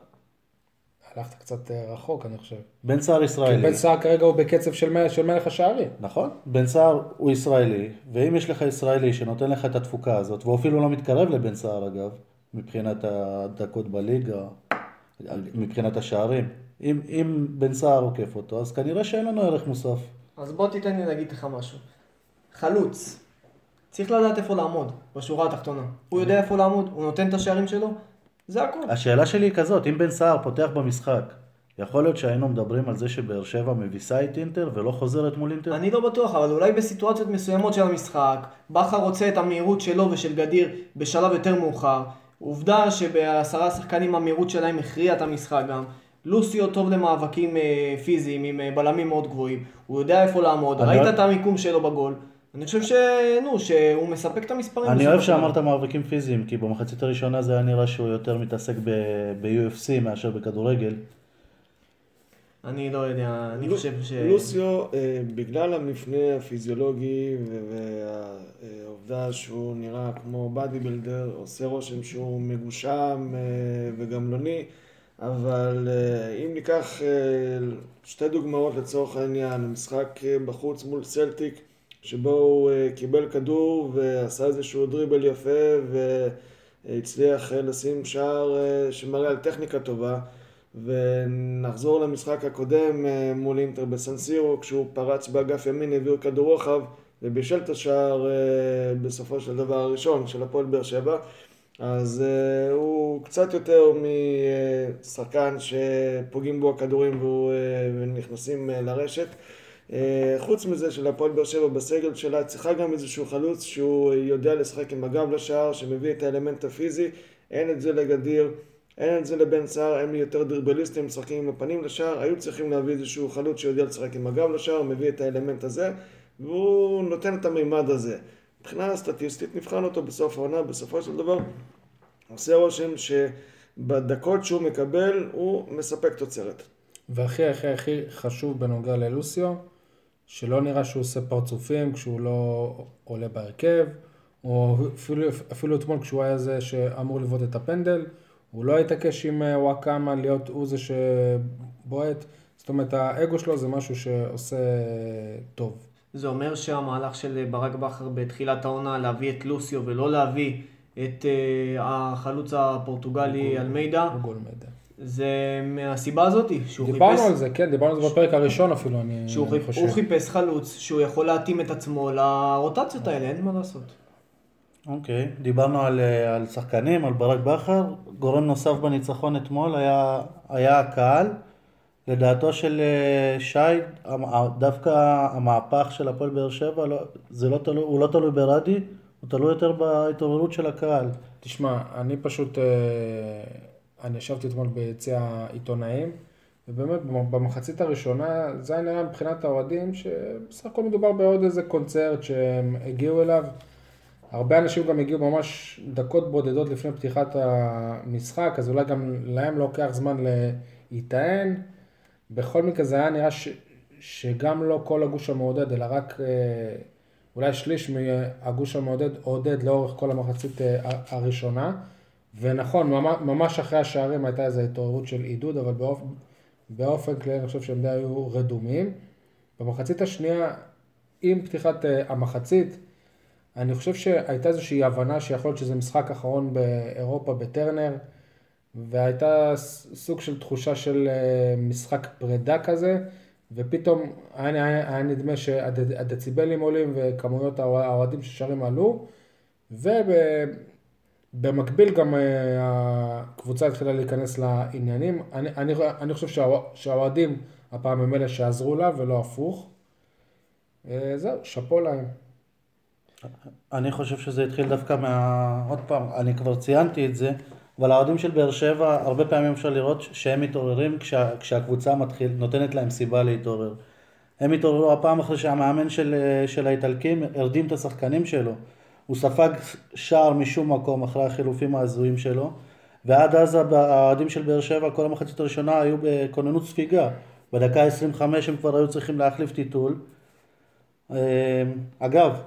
הלכת קצת uh, רחוק, אני חושב. בן סער כי ישראלי. בן סער כרגע הוא בקצב של, מ- של מלך השערים. נכון, בן סער הוא ישראלי, ואם יש לך ישראלי שנותן לך את התפוקה הזאת, והוא אפילו לא מתקרב לבן סער אגב, מבחינת הדקות בליגה, מבחינת השערים, אם, אם בן סער עוקף אותו, אז כנראה שאין לנו ערך מוסף. אז בוא תיתן לי להגיד לך משהו. חלוץ. צריך לדעת איפה לעמוד, בשורה התחתונה. הוא יודע איפה לעמוד, הוא נותן את השערים שלו, זה הכל. השאלה שלי היא כזאת, אם בן סער פותח במשחק, יכול להיות שהיינו מדברים על זה שבאר שבע מביסה את אינטר ולא חוזרת מול אינטר? אני לא בטוח, אבל אולי בסיטואציות מסוימות של המשחק, בכר רוצה את המהירות שלו ושל גדיר בשלב יותר מאוחר. עובדה שבעשרה שחקנים המהירות שלהם הכריעה את המשחק גם. לוסיו טוב למאבקים אה, פיזיים עם אה, בלמים מאוד גבוהים. הוא יודע איפה לעמוד, ראית את המיקום שלו בגול. אני חושב ש... נו, שהוא מספק את המספרים. אני אוהב. שאמרת מאבקים פיזיים, כי במחצית הראשונה זה היה נראה שהוא יותר מתעסק ב- ב-UFC מאשר בכדורגל. אני לא יודע, אני חושב ש... לוסיו, אה, בגלל המפנה הפיזיולוגי והעובדה שהוא נראה כמו באדי בילדר, עושה רושם שהוא מגושם אה, וגמלוני, אבל אה, אם ניקח שתי דוגמאות לצורך העניין, משחק בחוץ מול סלטיק, שבו הוא אה, קיבל כדור ועשה איזשהו דריבל יפה והצליח אה, לשים שער אה, שמראה על טכניקה טובה. ונחזור למשחק הקודם מול אינטר בסנסירו, כשהוא פרץ באגף ימין, העביר כדור רוחב ובישל את השער בסופו של דבר הראשון של הפועל באר שבע. אז הוא קצת יותר משחקן שפוגעים בו הכדורים ונכנסים לרשת. אה, חוץ מזה שלהפועל באר שבע בסגל שלה צריכה גם איזשהו חלוץ שהוא יודע לשחק עם הגב לשער, שמביא את האלמנט הפיזי, אין את זה לגדיר. אין את זה לבן סער, הם יותר דרבליסטים, משחקים עם הפנים לשער, היו צריכים להביא איזשהו חלוץ שיודע לשחק עם הגב לשער, מביא את האלמנט הזה, והוא נותן את המימד הזה. מבחינה סטטיסטית נבחן אותו בסוף העונה, בסופו של דבר עושה רושם שבדקות שהוא מקבל הוא מספק תוצרת. והכי הכי הכי חשוב בנוגע ללוסיו, שלא נראה שהוא עושה פרצופים כשהוא לא עולה בהרכב, או אפילו, אפילו אתמול כשהוא היה זה שאמור לבעוט את הפנדל, הוא לא התעקש עם אה, וואקאמה להיות הוא זה שבועט, זאת אומרת האגו שלו זה משהו שעושה טוב. זה אומר שהמהלך של ברק בכר בתחילת העונה להביא את לוסיו ולא להביא את החלוץ הפורטוגלי אלמידה. זה מהסיבה הזאתי, שהוא דיברנו חיפש, על זה, כן, דיברנו על זה בפרק הראשון אפילו, אני, שהוא חיפ, חושב. הוא חיפש חלוץ שהוא יכול להתאים את עצמו לרוטציות האלה, אין מה לעשות. אוקיי, דיברנו על, אה, על שחקנים, על ברק בכר, גורם נוסף בניצחון אתמול היה, היה הקהל. לדעתו של אה, שי, דווקא המהפך של הפועל באר שבע, לא, זה לא תלוי, הוא לא תלוי ברדי, הוא תלוי יותר בהתעוררות של הקהל. תשמע, אני פשוט, אה, ישבתי אתמול ביציע העיתונאים, ובאמת במחצית הראשונה זה היה נראה מבחינת האוהדים שבסך הכל מדובר בעוד איזה קונצרט שהם הגיעו אליו. הרבה אנשים גם הגיעו ממש דקות בודדות לפני פתיחת המשחק, אז אולי גם להם לוקח זמן להיטען. בכל מקרה זה היה נראה ש, שגם לא כל הגוש המעודד, אלא רק אה, אולי שליש מהגוש המעודד עודד לאורך כל המחצית אה, הראשונה. ונכון, ממש, אחרי השערים הייתה איזו התעוררות של עידוד, אבל באופ, באופן כללי אני חושב שהם די היו רדומים. במחצית השנייה, עם פתיחת אה, המחצית, אני חושב שהייתה איזושהי הבנה שיכול להיות שזה משחק אחרון באירופה בטרנר, והייתה סוג של תחושה של אה, משחק פרידה כזה, ופתאום היה, היה, היה נדמה שהדציבלים עולים וכמויות האוה- האוהדים ששרים עלו, ובמקביל גם אה, הקבוצה התחילה להיכנס לעניינים. אני, אני, אני חושב שהאוה- שהאוהדים הפעם הם אלה שעזרו לה ולא הפוך. אה, זהו, שאפו להם. אני חושב שזה התחיל דווקא מה... עוד פעם, אני כבר ציינתי את זה, אבל האוהדים של באר שבע, הרבה פעמים אפשר לראות שהם מתעוררים כשה, כשהקבוצה מתחיל, נותנת להם סיבה להתעורר. הם התעוררו הפעם אחרי שהמאמן של, של האיטלקים הרדים את השחקנים שלו. הוא ספג שער משום מקום אחרי החילופים ההזויים שלו, ועד אז האוהדים של באר שבע כל המחצית הראשונה היו בכוננות ספיגה. בדקה 25 הם כבר היו צריכים להחליף טיטול. אה, אגב,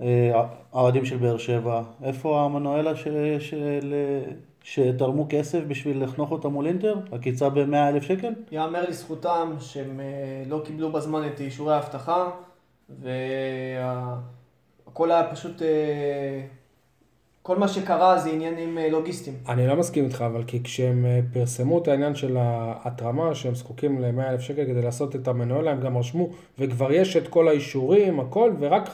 אה, האוהדים של באר שבע, איפה המנואלה של, של, שתרמו כסף בשביל לחנוך אותם מול אינטר? עקיצה ב-100 אלף שקל? יאמר לזכותם שהם אה, לא קיבלו בזמן את אישורי האבטחה, והכל היה פשוט... כל מה שקרה זה עניינים לוגיסטיים. אני לא מסכים איתך, אבל כי כשהם פרסמו את העניין של ההתרמה, שהם זקוקים ל-100 אלף שקל כדי לעשות את המנואלה, הם גם רשמו, וכבר יש את כל האישורים, הכל, ורק...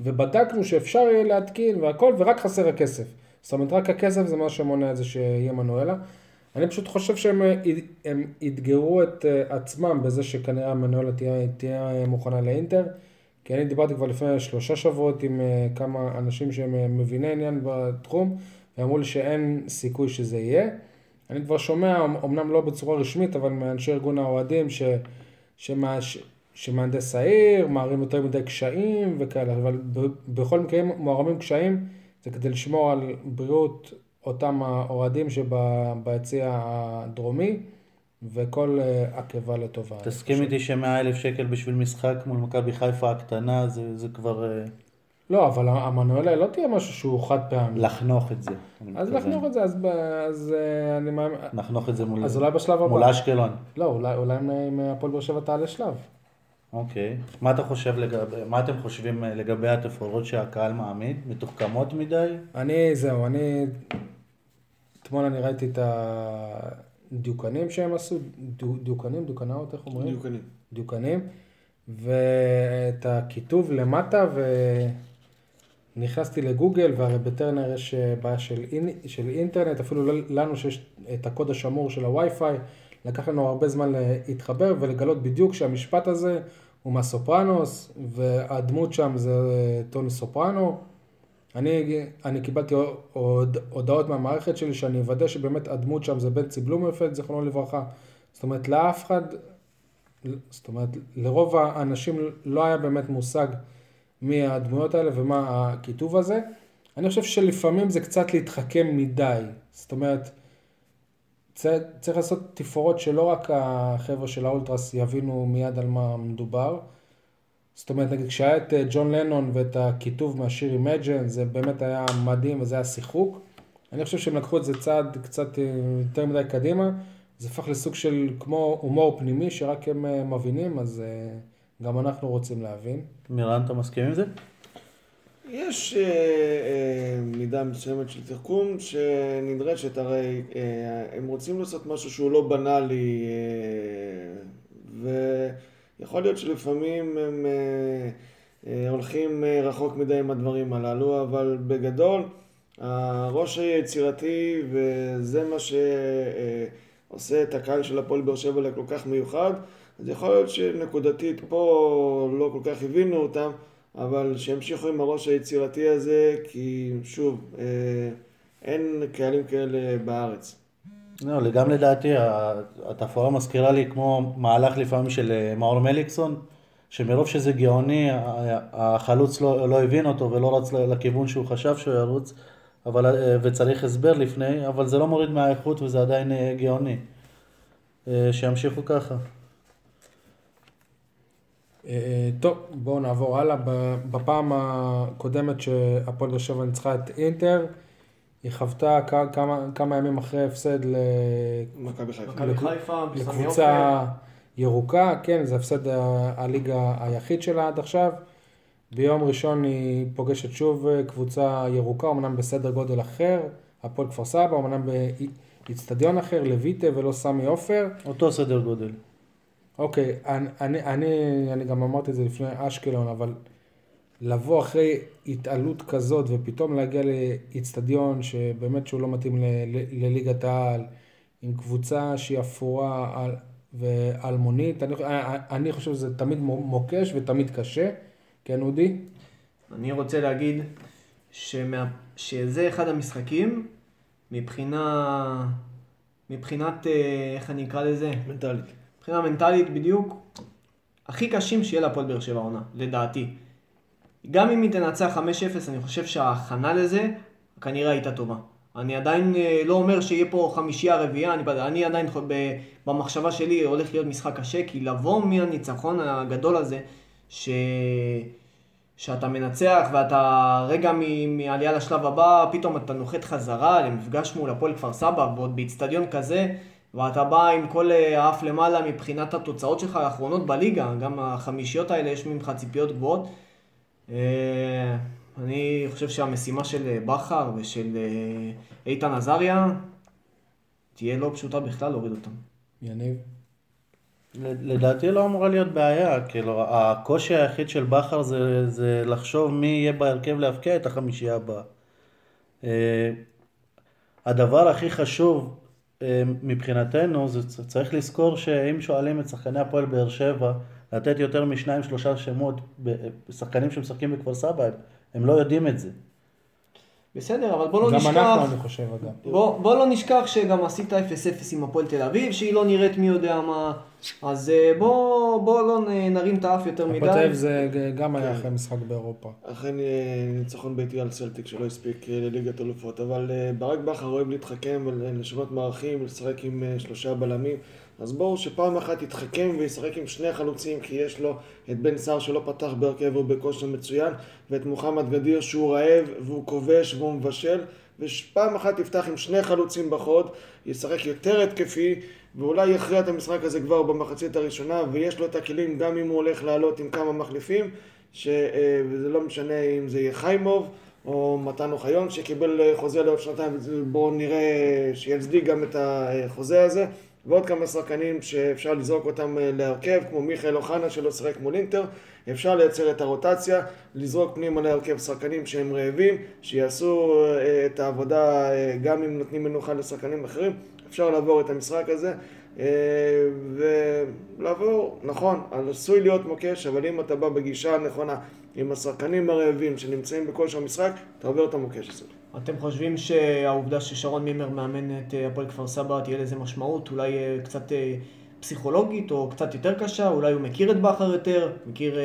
ובדקנו שאפשר יהיה להתקין והכל, ורק חסר הכסף. זאת אומרת, רק הכסף זה מה שמונע את זה שיהיה מנואלה. אני פשוט חושב שהם הם אתגרו את אה, עצמם בזה שכנראה המנואלה תהיה, תהיה מוכנה לאינטר. כי אני דיברתי כבר לפני שלושה שבועות עם אה, כמה אנשים שהם אה, מביני עניין בתחום, ואמרו לי שאין סיכוי שזה יהיה. אני כבר שומע, אמנם לא בצורה רשמית, אבל מאנשי ארגון האוהדים, ש... שמה... שמהנדס העיר מערים יותר מדי קשיים וכאלה, אבל בכל מקרה מוערמים קשיים זה כדי לשמור על בריאות אותם האוהדים שביציע הדרומי וכל אה, עקבה לטובה. תסכים איתי שמאה אלף שקל בשביל משחק מול מכבי חיפה הקטנה זה, זה כבר... אה, לא, אבל המנואלה לא תהיה משהו שהוא חד פעמי. לחנוך את זה. אז לחנוך את זה, אז, אז אה, אני מאמין... לחנוך את זה מול, אז אולי בשלב הבא. מול אשקלון. לא, אולי, אולי אם הפועל באר שבע תעלה שלב. אוקיי. מה אתה חושב לגבי, מה אתם חושבים לגבי התפאורות שהקהל מעמיד? מתוחכמות מדי? אני, זהו, אני... אתמול אני ראיתי את הדיוקנים שהם עשו, דיוקנים, דיוקנאות, איך אומרים? דיוקנים. דיוקנים. ואת הכיתוב למטה, ונכנסתי לגוגל, והרי בטרנר יש בעיה של, אינ... של אינטרנט, אפילו לנו שיש את הקוד השמור של הווי-פיי. לקח לנו הרבה זמן להתחבר ולגלות בדיוק שהמשפט הזה הוא מהסופרנוס, והדמות שם זה טוני סופרנו. אני, אני קיבלתי עוד, הודעות מהמערכת שלי שאני אוודא שבאמת הדמות שם זה בנצי בלומפלד, זיכרונו לברכה. זאת אומרת, לאף אחד, זאת אומרת, לרוב האנשים לא היה באמת מושג מי הדמויות האלה ומה הכיתוב הזה. אני חושב שלפעמים זה קצת להתחכם מדי. זאת אומרת, צריך לעשות תפאורות שלא רק החבר'ה של האולטרס יבינו מיד על מה מדובר. זאת אומרת, נגיד כשהיה את אה, ג'ון לנון ואת הכיתוב מהשיר Imagine, זה באמת היה מדהים וזה היה שיחוק. אני חושב שהם לקחו את זה צעד קצת אה, יותר מדי קדימה. זה הפך לסוג של כמו הומור פנימי שרק הם אה, מבינים, אז גם אנחנו רוצים להבין. מירן, אתה מסכים עם זה? יש אה, אה, מידה מסוימת של תחכום שנדרשת, הרי אה, הם רוצים לעשות משהו שהוא לא בנאלי אה, ויכול להיות שלפעמים הם אה, אה, הולכים אה, רחוק מדי עם הדברים הללו, אבל בגדול הראש היצירתי וזה מה שעושה את הקהל של הפועל באר שבע לכל כך מיוחד, אז יכול להיות שנקודתית פה לא כל כך הבינו אותם אבל שימשיכו עם הראש היצירתי הזה, כי שוב, אין קהלים כאלה בארץ. לא, גם לדעתי, התפאורה מזכירה לי כמו מהלך לפעמים של אה, מאור מליקסון, שמרוב שזה גאוני, החלוץ לא, לא הבין אותו ולא רץ לכיוון שהוא חשב שהוא ירוץ, אבל, אה, וצריך הסבר לפני, אבל זה לא מוריד מהאיכות וזה עדיין גאוני. שימשיכו ככה. אה, טוב, בואו נעבור הלאה. בפעם הקודמת שהפועל באר שבע ניצחה את אינטר, היא חוותה כמה, כמה ימים אחרי הפסד למכבי חיפה, לקבוצה ירוקה, כן, זה הפסד הליגה היחיד שלה עד עכשיו. ביום ראשון היא פוגשת שוב קבוצה ירוקה, אמנם בסדר גודל אחר, הפועל כפר סבא, אמנם באיצטדיון אחר, לויטה ולא סמי עופר. אותו סדר גודל. אוקיי, אני, אני, אני, אני גם אמרתי את זה לפני אשקלון, אבל לבוא אחרי התעלות כזאת ופתאום להגיע לאיצטדיון שבאמת שהוא לא מתאים לליגת העל, עם קבוצה שהיא אפורה על, ואלמונית, אני, אני חושב שזה תמיד מוקש ותמיד קשה, כן אודי? אני רוצה להגיד שמה, שזה אחד המשחקים מבחינה, מבחינת, אה, איך אני אקרא לזה? מנטלית. מבחינה מנטלית בדיוק, הכי קשים שיהיה להפועל באר שבע העונה, לדעתי. גם אם היא תנצח 5-0, אני חושב שההכנה לזה כנראה הייתה טובה. אני עדיין אה, לא אומר שיהיה פה חמישייה רביעייה, אני, אני עדיין ב- במחשבה שלי הולך להיות משחק קשה, כי לבוא מהניצחון הגדול הזה, ש... שאתה מנצח ואתה רגע מעלייה לשלב הבא, פתאום אתה נוחת חזרה למפגש מול הפועל כפר סבא, ועוד באיצטדיון כזה, ואתה בא עם כל אה, האף למעלה מבחינת התוצאות שלך האחרונות בליגה, גם החמישיות האלה יש ממך ציפיות גבוהות. אה, אני חושב שהמשימה של אה, בכר ושל אה, איתן עזריה תהיה לא פשוטה בכלל להוריד אותם. יניב? ל- לדעתי לא אמורה להיות בעיה, כאילו הקושי היחיד של בכר זה, זה לחשוב מי יהיה בהרכב להבקיע את החמישייה הבאה. אה, הדבר הכי חשוב מבחינתנו זה צריך לזכור שאם שואלים את שחקני הפועל באר שבע לתת יותר משניים שלושה שמות שחקנים שמשחקים בכפר סבא, הם, הם לא יודעים את זה. בסדר, אבל בוא לא גם נשכח... אנחנו, אני חושב, אגב. בוא, בוא לא נשכח שגם עשית 0-0 עם הפועל תל אביב, שהיא לא נראית מי יודע מה, אז אה, בוא, בוא לא נרים את האף יותר מדי. הפועל תל אביב זה גם היה אחרי משחק באירופה. אכן אה, ניצחון ביתי על סלטיק שלא הספיק אה, לליגת אלופות, אבל ברק בכר אוהב להתחכם ולשנות מערכים, לשחק עם שלושה בלמים, אז בואו שפעם אחת יתחכם וישחק עם שני חלוצים, כי יש לו את בן סער שלא פתח בהרכב ובכושר מצוין, ואת מוחמד גדיר שהוא רעב והוא כובש והוא מבשל, ופעם אחת יפתח עם שני חלוצים בחוד, ישחק יותר התקפי, ואולי יכריע את המשחק הזה כבר במחצית הראשונה, ויש לו את הכלים גם אם הוא הולך לעלות עם כמה מחליפים, ש... אה, לא משנה אם זה יהיה חיימוב או מתן אוחיון שקיבל אה, חוזה לעוד שנתיים, בואו נראה שיצדיק גם את החוזה הזה. ועוד כמה שחקנים שאפשר לזרוק אותם אה, להרכב, כמו מיכאל אוחנה שלא שיחק מול אינטר. אפשר לייצר את הרוטציה, לזרוק פנימה להרכב שחקנים שהם רעבים, שיעשו אה, את העבודה אה, גם אם נותנים מנוחה לשחקנים אחרים. אפשר לעבור את המשחק הזה. ולעבור, נכון, עשוי להיות מוקש, אבל אם אתה בא בגישה הנכונה עם השחקנים הרעבים שנמצאים בכושר המשחק, אתה עובר את המוקש הזה. אתם חושבים שהעובדה ששרון מימר מאמן את אה, הפועל כפר סבא תהיה לזה משמעות, אולי אה, קצת אה, פסיכולוגית או קצת יותר קשה, אולי הוא מכיר את בכר יותר, מכיר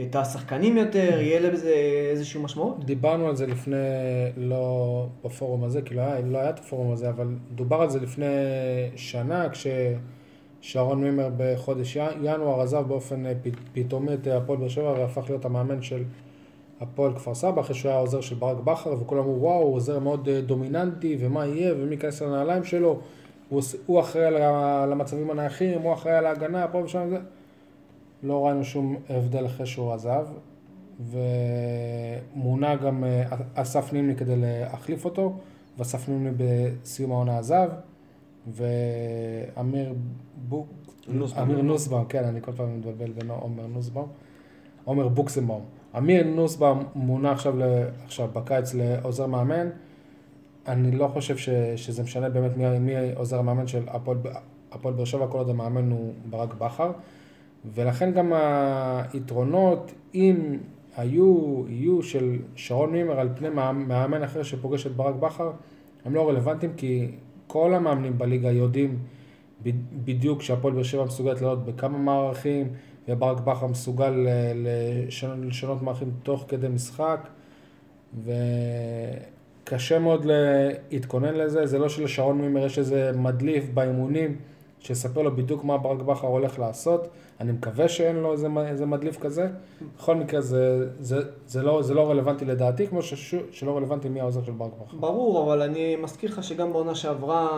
את השחקנים יותר, יהיה לזה איזושהי משמעות? דיברנו על זה לפני, לא בפורום הזה, כי לא היה, לא היה את הפורום הזה, אבל דובר על זה לפני שנה, כששרון מימר בחודש ינואר עזב באופן פתאומי את הפועל באר שבע והפך להיות המאמן של הפועל כפר סבא, אחרי שהוא היה עוזר של ברק בכר, וכולם אמרו, וואו, הוא עוזר מאוד אה, דומיננטי, ומה יהיה, ומי ייכנס לנעליים שלו, הוא, אחראי על ה- למצבים הנייחים, הוא אחראי על ההגנה, פה ושם, זה. לא ראינו שום הבדל אחרי שהוא עזב, ומונה גם אה, אסף נימני כדי להחליף אותו, ואסף נימני בסיום העונה עזב, ואמיר בוק... נוסבאום. אמיר נוסבאום, כן, אני כל פעם מתבלבל בין עומר נוסבאום. עומר בוקסמבאום. אמיר נוסבאום מונה עכשיו, ל... עכשיו בקיץ לעוזר מאמן. אני לא חושב ש... שזה משנה באמת מי, מי עוזר המאמן של הפועל באר שבע, כל עוד המאמן הוא ברק בכר. ולכן גם היתרונות, אם היו, יהיו של שרון מימר על פני מאמן אחר שפוגש את ברק בכר, הם לא רלוונטיים כי כל המאמנים בליגה יודעים בדיוק שהפועל באר שבע מסוגלת לעלות בכמה מערכים, וברק בכר מסוגל לשנות, לשנות מערכים תוך כדי משחק, וקשה מאוד להתכונן לזה, זה לא שלשרון מימר יש איזה מדליף באימונים. שיספר לו בדיוק מה ברק בכר הולך לעשות. אני מקווה שאין לו איזה, איזה מדליף כזה. בכל מקרה זה, זה, זה, לא, זה לא רלוונטי לדעתי, כמו ש, שלא רלוונטי מי העוזר של ברק בכר. ברור, אבל אני מזכיר לך שגם בעונה שעברה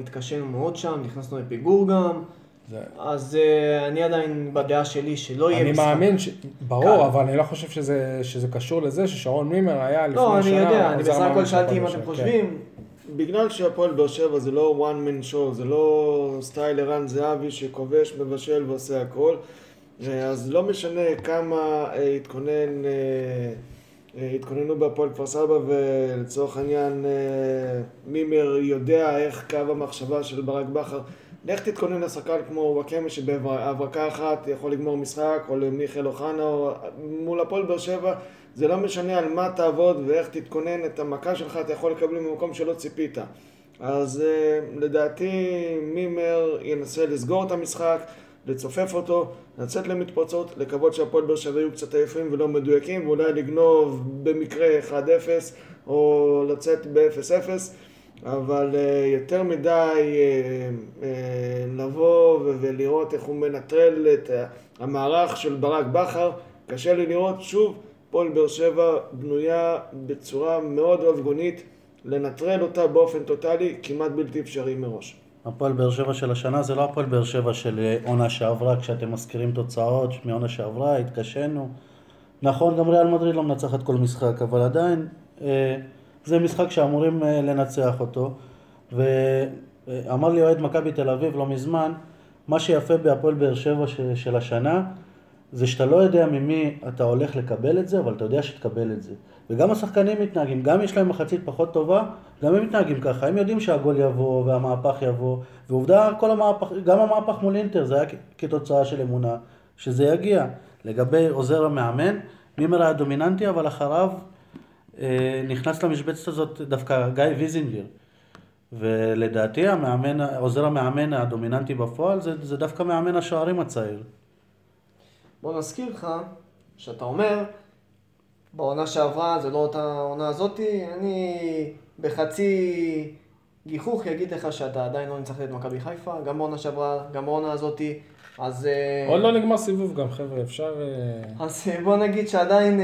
התקשינו מאוד שם, נכנסנו לפיגור גם. זה... אז uh, אני עדיין בדעה שלי שלא יהיה אני משחק. מאמין, ש... ברור, קל. אבל אני לא חושב שזה, שזה קשור לזה ששרון מימר היה לפני שנה. לא, אני יודע, אני בסך הכל שאלתי אם אתם חושבים. כן. בגלל שהפועל באר שבע זה לא one man show, זה לא סטייל ערן זהבי שכובש, מבשל ועושה הכל, אז לא משנה כמה התכונן, התכוננו בהפועל כפר סבא ולצורך העניין מימר יודע איך קו המחשבה של ברק בכר לך תתכונן לשחקן כמו וואקמה שבהברקה אחת יכול לגמור משחק, או למיכאל אוחנה, או מול הפועל באר שבע, זה לא משנה על מה תעבוד ואיך תתכונן, את המכה שלך אתה יכול לקבל ממקום שלא ציפית. אז אה, לדעתי מימר ינסה לסגור את המשחק, לצופף אותו, לצאת למתפרצות, לקוות שהפועל באר שבע יהיו קצת עייפים ולא מדויקים, ואולי לגנוב במקרה 1-0 או לצאת ב-0-0, אבל אה, יותר מדי אה, אה, לבוא ולראות איך הוא מנטרל את המערך של ברק בכר, קשה לי לראות, שוב, הפועל באר שבע בנויה בצורה מאוד רבגונית, לנטרל אותה באופן טוטאלי כמעט בלתי אפשרי מראש. הפועל באר שבע של השנה זה לא הפועל באר שבע של עונה שעברה, כשאתם מזכירים תוצאות מעונה שעברה, התקשינו. נכון, גם ריאל מדריד לא מנצחת כל משחק, אבל עדיין אה, זה משחק שאמורים אה, לנצח אותו. ואמר לי אוהד מכבי תל אביב לא מזמן, מה שיפה בהפועל באר שבע של השנה, זה שאתה לא יודע ממי אתה הולך לקבל את זה, אבל אתה יודע שתקבל את זה. וגם השחקנים מתנהגים, גם יש להם מחצית פחות טובה, גם הם מתנהגים ככה, הם יודעים שהגול יבוא והמהפך יבוא, ועובדה, כל המהפך, גם המהפך מול אינטר זה היה כתוצאה של אמונה שזה יגיע. לגבי עוזר המאמן, מימר היה דומיננטי, אבל אחריו נכנס למשבצת הזאת דווקא גיא ויזינגר. ולדעתי המאמן, עוזר המאמן הדומיננטי בפועל זה, זה דווקא מאמן השוערים הצעיר. בוא נזכיר לך, שאתה אומר, בעונה שעברה זה לא אותה עונה הזאתי, אני בחצי גיחוך אגיד לך שאתה עדיין לא ניצחת את מכבי חיפה, גם בעונה שעברה, גם בעונה הזאתי, אז... אה, עוד לא נגמר סיבוב גם, חבר'ה, אפשר... אה, אז אה, בוא נגיד שעדיין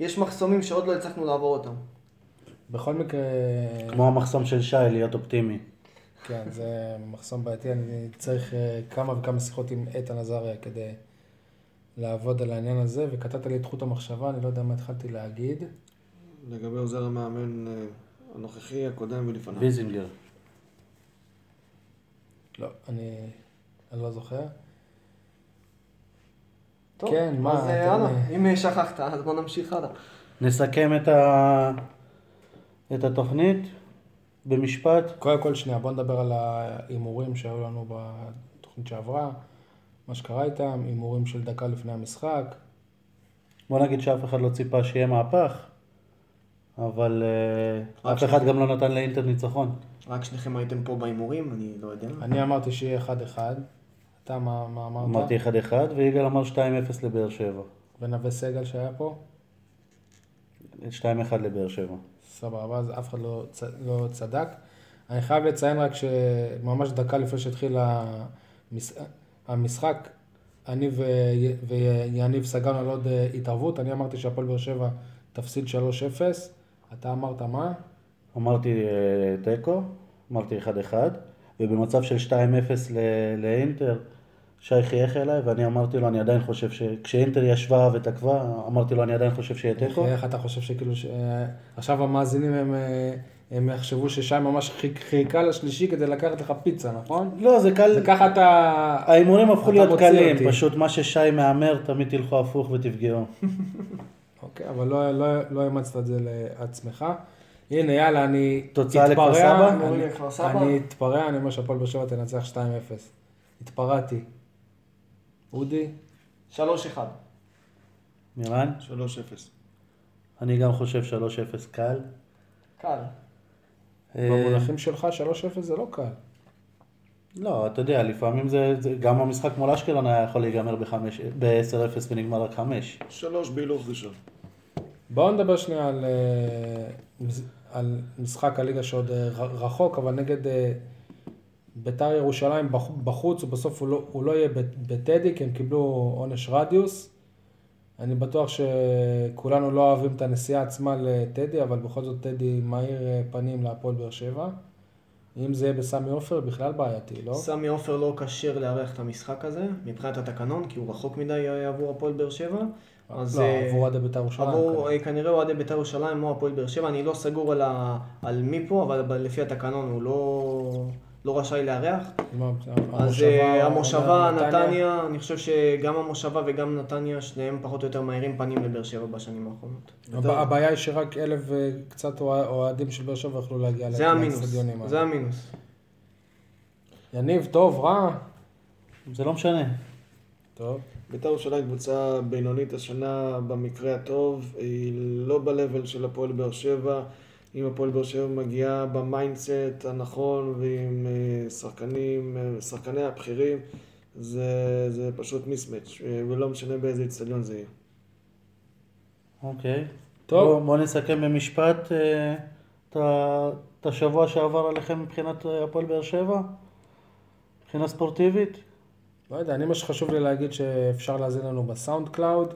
יש מחסומים שעוד לא הצלחנו לעבור אותם. בכל מקרה, כמו המחסום של שי, להיות אופטימי. כן, זה מחסום בעייתי, אני צריך כמה וכמה שיחות עם איתן עזריה כדי לעבוד על העניין הזה, וקטעת לי את חוט המחשבה, אני לא יודע מה התחלתי להגיד. לגבי עוזר המאמן הנוכחי, הקודם ולפניו. ויזינגר. לא, אני, אני לא זוכר. טוב, כן, מה, אז אה, אם שכחת, אז בוא נמשיך הלאה. נסכם את, ה... את התוכנית במשפט. קודם כל, שנייה, בוא נדבר על ההימורים שהיו לנו בתוכנית שעברה, מה שקרה איתם, הימורים של דקה לפני המשחק. בוא נגיד שאף אחד לא ציפה שיהיה מהפך, אבל אה, אף אחד גם לא נתן לאינטר ניצחון. רק שניכם הייתם פה בהימורים, אני לא יודע. אני אמרתי שיהיה 1-1, אתה מה, מה אמרת? אמרתי 1-1 ויגאל אמר 2-0 לבאר שבע. ונווה סגל שהיה פה? 2-1 לבאר שבע. סבבה, אז אף אחד לא, צ... לא צדק. אני חייב לציין רק שממש דקה לפני שהתחיל המש... המשחק, אני ו... ויניב סגרנו על עוד אה, התערבות. אני אמרתי שהפועל באר שבע תפסיד 3-0. אתה אמרת מה? אמרתי אה, תיקו, אמרתי 1-1, ובמצב של 2-0 ל- לאינטר, שי חייך אליי ואני אמרתי לו, אני עדיין חושב ש... כשאינטר ישבה ותקווה, אמרתי לו, אני עדיין חושב שיהיה תיקו. איך אתה חושב שכאילו, ש... אה, עכשיו המאזינים הם, אה, הם יחשבו ששי ממש חיכ... חיכה לשלישי כדי לקחת לך פיצה, נכון? לא, זה קל, זה ככה אתה... ההימורים הפכו להיות קלים, אותי. פשוט מה ששי מהמר, תמיד תלכו הפוך ותפגעו. אוקיי, אבל לא, לא, לא אימצת את זה לעצמך. הנה, יאללה, אני תוצאה לכפר סבא? אני, אני לכפר סבא? אני אתפרע, אני אומר שהפועל באר שבע תנצח 2-0. התפרעתי. אודי? 3-1. מירן? 3-0. אני גם חושב 3-0 קל. קל. אה, במונחים שלך 3-0 זה לא קל. לא, אתה יודע, לפעמים זה, זה גם המשחק מול אשקלון היה יכול להיגמר ב-10-0 ונגמר רק 5. שלוש בהילוך ראשון. בואו נדבר שנייה על, אה, על משחק הליגה שעוד אה, רחוק, אבל נגד ביתר ירושלים בח- בחוץ, ובסוף הוא לא, הוא לא יהיה בטדי, כי הם קיבלו עונש רדיוס. אני בטוח שכולנו לא אוהבים את הנסיעה עצמה לטדי, אבל בכל זאת טדי מאיר אה, פנים להפועל באר שבע. אם זה יהיה בסמי עופר, בכלל בעייתי, לא? סמי עופר לא כשיר לארח את המשחק הזה, מבחינת התקנון, כי הוא רחוק מדי אה, עבור הפועל באר שבע. אז, לא, אה, עבור אוהדי בית"ר ירושלים. עבור כנראה. אה, כנראה אוהדי בית"ר ירושלים או הפועל באר שבע, אני לא סגור על, ה... על מי פה, אבל לפי התקנון הוא לא, לא רשאי לארח. אז אה, המושבה, נתניה? נתניה, אני חושב שגם המושבה וגם נתניה, שניהם פחות או יותר מאירים פנים לבאר שבע בשנים האחרונות. הב- הבעיה היא שרק אלף וקצת אוה- אוהדים של באר שבע יכלו להגיע זה המינוס, לאצטדיונים זה האלה. המינוס. יניב, טוב, רע? זה לא משנה. טוב. בית"ר ירושלים קבוצה בינונית השנה במקרה הטוב, היא לא ב-level של הפועל באר שבע. אם הפועל באר שבע מגיעה ב mindset הנכון ועם אה, שחקנים, אה, שחקני הבכירים, זה, זה פשוט mismatch, אה, ולא משנה באיזה אצטדיון זה יהיה. אוקיי. טוב. בוא, בוא נסכם במשפט את השבוע שעבר עליכם מבחינת הפועל באר שבע? מבחינה ספורטיבית? לא יודע, אני מה שחשוב לי להגיד שאפשר להאזין לנו ב SoundCloud,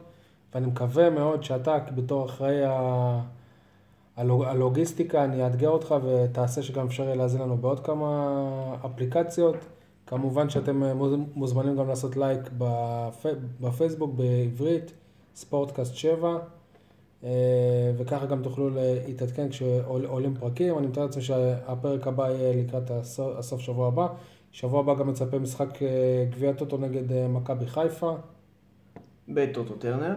ואני מקווה מאוד שאתה בתור אחראי ה- הלוגיסטיקה, אני אאתגר אותך ותעשה שגם אפשר יהיה להאזין לנו בעוד כמה אפליקציות. כמובן שאתם אה, מוז- מוזמנים גם לעשות לייק בפ... בפייסבוק בעברית, ספורטקאסט 7, אה, וככה גם תוכלו להתעדכן כשעולים פרקים. אני מתאר לעצמי שהפרק הבא יהיה לקראת הסוף, הסוף שבוע הבא. שבוע הבא גם מצפה משחק אה, גביע טוטו נגד מכבי חיפה. בטוטו טרנר,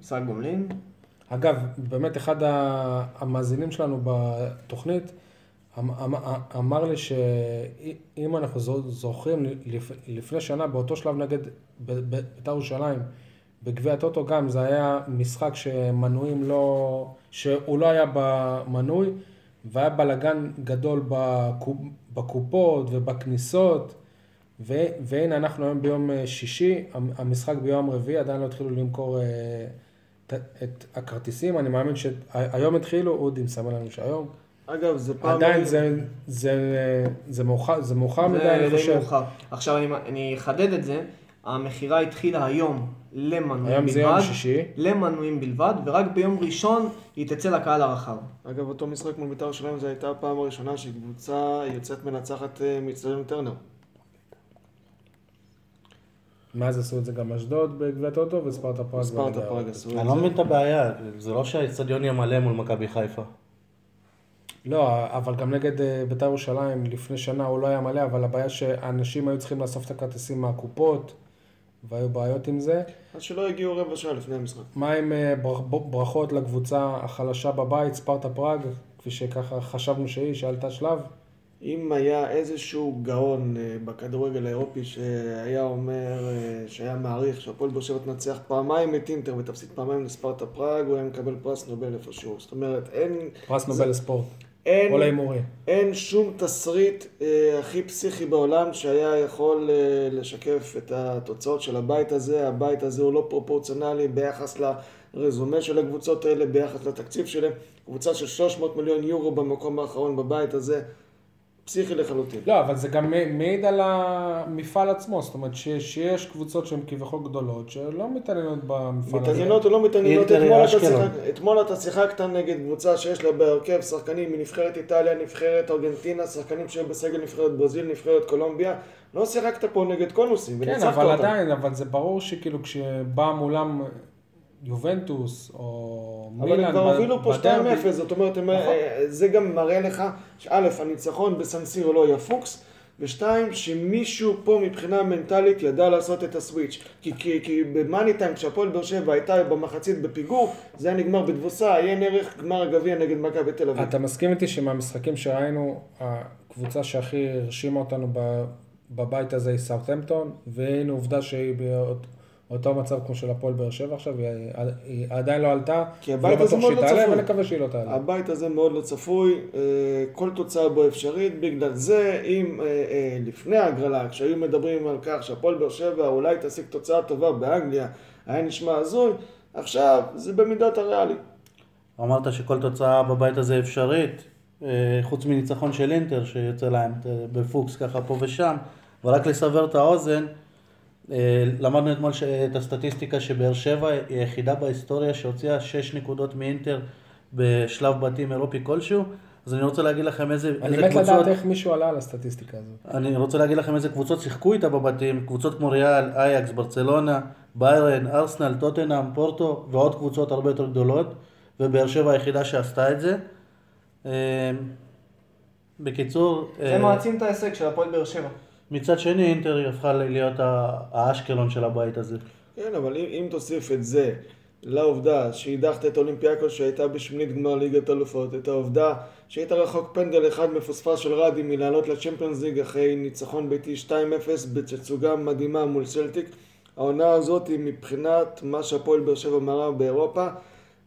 משחק גומלין. אגב, באמת אחד המאזינים שלנו בתוכנית אמ- אמ- אמר לי שאם אנחנו זו- זוכרים, לפ- לפני שנה באותו שלב נגד בית"ר ירושלים, בגביע הטוטו גם, זה היה משחק שמנויים לא, שהוא לא היה במנוי, והיה בלאגן גדול בקופ, בקופות ובכניסות, ו, והנה אנחנו היום ביום אה, שישי, המ- המשחק ביום רביעי, עדיין לא התחילו למכור אה, את, את הכרטיסים, אני מאמין שהיום התחילו, אודי מסמן לנו שהיום. אגב, זה פעם... עדיין זה, זה, זה, מאוחר, זה מאוחר מדי, אני חושב. מאוחר. עכשיו אני, אני אחדד את זה, המכירה התחילה היום למנויים היום בלבד. זה יום שישי. למנויים בלבד, ורק ביום ראשון היא תצא לקהל הרחב. אגב, אותו משחק מול בית"ר ירושלים זו הייתה הפעם הראשונה שקבוצה יוצאת מנצחת אה, מאצטדיון טרנר. מאז עשו את זה גם אשדוד בגביע טוטו וספרטה פראג. ספרטה פראג. עשו את אני לא זה. מבין את הבעיה, זה לא שהאיצטדיון יהיה מלא מול מכבי חיפה. לא, אבל גם נגד אה, בית"ר ירושלים לפני שנה הוא לא היה מלא, אבל הבעיה שאנשים היו צריכים לאסוף את הכרטיסים מהקופות, והיו בעיות עם זה. אז שלא הגיעו רבע שעה לפני המשחק. מה עם אה, ברכות לקבוצה החלשה בבית, ספרטה פראג, כפי שככה חשבנו שהיא, שעלתה שלב? אם היה איזשהו גאון אה, בכדורגל האירופי שהיה אומר, אה, שהיה מעריך שהפועל באר שבע תנצח פעמיים את אינטר ותפסיד פעמיים לספרטה פראג, הוא היה מקבל פרס נובל איפשהו. זאת אומרת, אין, פרס נובל לספורט, אין, או להימורים. אין שום תסריט אה, הכי פסיכי בעולם שהיה יכול אה, לשקף את התוצאות של הבית הזה. הבית הזה הוא לא פרופורציונלי ביחס לרזומה של הקבוצות האלה, ביחס לתקציב שלהם. קבוצה של 300 מיליון יורו במקום האחרון בבית הזה, פסיכי לחלוטין. לא, אבל זה גם מעיד על המפעל עצמו, זאת אומרת ש- שיש קבוצות שהן כביכול גדולות, שלא מתעניינות במפעל הזה. מתעניינות או לא מתעניינות, אתמול. שיחק, אתמול אתה שיחקת נגד קבוצה שיש לה בהרכב שחקנים מנבחרת איטליה, נבחרת ארגנטינה, שחקנים שהיו בסגל נבחרת ברזיל, נבחרת קולומביה, לא שיחקת פה נגד קונוסים כן, וניצחת אבל אותם. עדיין, אבל זה ברור שכאילו כשבא מולם יובנטוס או אבל מילאן הם כבר הובילו פה 2-0, בדרבי, זאת אומרת, נכון. אה, זה גם מראה לך שא', הניצחון בסנסירו לא היה פוקס, ושתיים, שמישהו פה מבחינה מנטלית ידע לעשות את הסוויץ'. כי, כי, כי במאני טיים, כשהפועל באר שבע הייתה במחצית בפיגור, זה היה נגמר בתבוסה, עיין ערך גמר הגביע נגד מכבי תל אביב. אתה מסכים איתי שמהמשחקים שראינו, הקבוצה שהכי הרשימה אותנו בבית הזה היא סאוטהמפטון, והנה עובדה שהיא באותו מצב כמו של הפועל באר שבע עכשיו, היא, עדיין לא עלתה, כי הבית הזה בטוח מאוד שהיא לא תעלה, צפוי. ונקווה שהיא לא תעלה. הבית הזה מאוד לא צפוי, אה, כל תוצאה בו אפשרית, בגלל זה אם אה, אה, לפני ההגרלה, כשהיו מדברים על כך שהפועל באר שבע אולי תשיג תוצאה טובה באנגליה, היה נשמע הזוי, עכשיו זה במידת הריאלי. אמרת שכל תוצאה בבית הזה אפשרית, חוץ מניצחון של אינטר שיוצא להם בפוקס ככה פה ושם, ורק לסבר את האוזן, למדנו אתמול את הסטטיסטיקה שבאר שבע היא היחידה בהיסטוריה שהוציאה 6 נקודות מאינטר בשלב בתים אירופי כלשהו, אז אני רוצה להגיד לכם איזה, אני איזה מת קבוצות, לדעת איך מישהו עלה על הסטטיסטיקה הזאת. אני רוצה להגיד לכם איזה קבוצות שיחקו איתה בבתים, קבוצות כמו ריאל, אייקס, ברצלונה, ביירן, ארסנל, טוטנאם, פורטו ועוד קבוצות הרבה יותר גדולות, ובאר שבע היחידה שעשתה את זה. אה, בקיצור, זה אה, מעצים את ההישג של הפועל באר שבע. מצד שני אינטר היא הפכה להיות האשקלון של הבית הזה. כן, אבל אם, אם תוסיף את זה לעובדה שהדחת את אולימפיאקוס שהייתה בשמינית גמר ליגת אלופות, את העובדה שהיית רחוק פנדל אחד מפוספס של רדי מלעלות לצ'מפיונס ליג אחרי ניצחון ביתי 2-0 בתצוגה מדהימה מול סלטיק, העונה הזאת היא מבחינת מה שהפועל באר שבע מראה באירופה,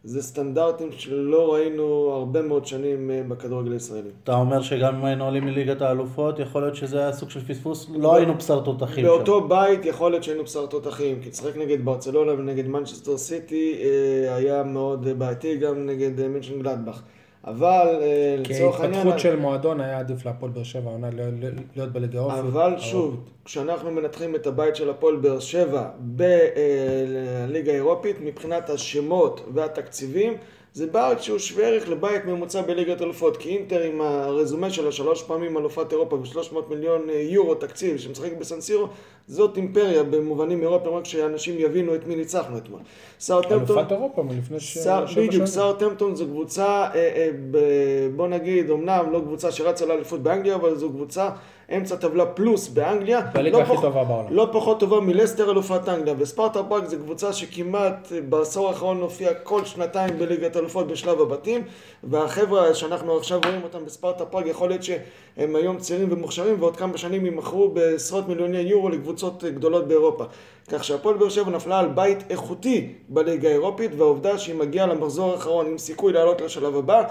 זה סטנדרטים שלא ראינו הרבה מאוד שנים אה, בכדורגל הישראלי. אתה אומר שגם אם היינו עולים מליגת האלופות, יכול להיות שזה היה סוג של פספוס? לא היינו בשר תותחים שם. באותו בית יכול להיות שהיינו בשר תותחים, כי לשחק נגד ברצלונה ונגד מנצ'סטר סיטי אה, היה מאוד בעייתי, גם נגד אה, מינשן גלדבך. אבל אה, לצורך העניין... כהתפתחות של מועדון היה עדיף להפועל באר שבע העונה ל- ל- להיות בליגה האופי. אבל שוב, כשאנחנו מנתחים את הבית של הפועל באר שבע בליגה האירופית, מבחינת השמות והתקציבים, זה בית שהוא שווה ערך לבית ממוצע בליגת אלופות, כי אינטר עם הרזומה שלה שלוש פעמים אלופת אירופה ו-300 מיליון אה, יורו תקציב שמשחק בסנסירו, זאת אימפריה במובנים אירופיים, רק שאנשים יבינו את מי ניצחנו אתמול. סאוטהמפטון- אלופת אירופה מלפני ש- בדיוק, שנים. סאוטהמפטון זו קבוצה, אה, אה, ב- בוא נגיד, אמנם לא קבוצה שרצה לאליפות באנגליה, אבל זו קבוצה אמצע טבלה פלוס באנגליה. בליגה לא הכי פח- טובה בעולם. לא פחות טובה מלסטר אלופת אנגליה. וספרטה פראג זו קבוצה שכמעט בעשור האחרון הופיעה כל שנתיים בליגת אלופות בשלב הבתים. והחבר'ה שאנחנו עכשיו רואים אותם בספרטה פראג, יכול להיות שהם היום צעירים ומוכשרים, ועוד כמה שנים יימכרו בעשרות מיליוני יורו לקבוצות גדולות באירופה. כך שהפועל באר שבע נפלה על בית איכותי בליגה האירופית, והעובדה שהיא מגיעה למחזור האחרון עם סיכוי לעלות לשלב הבא,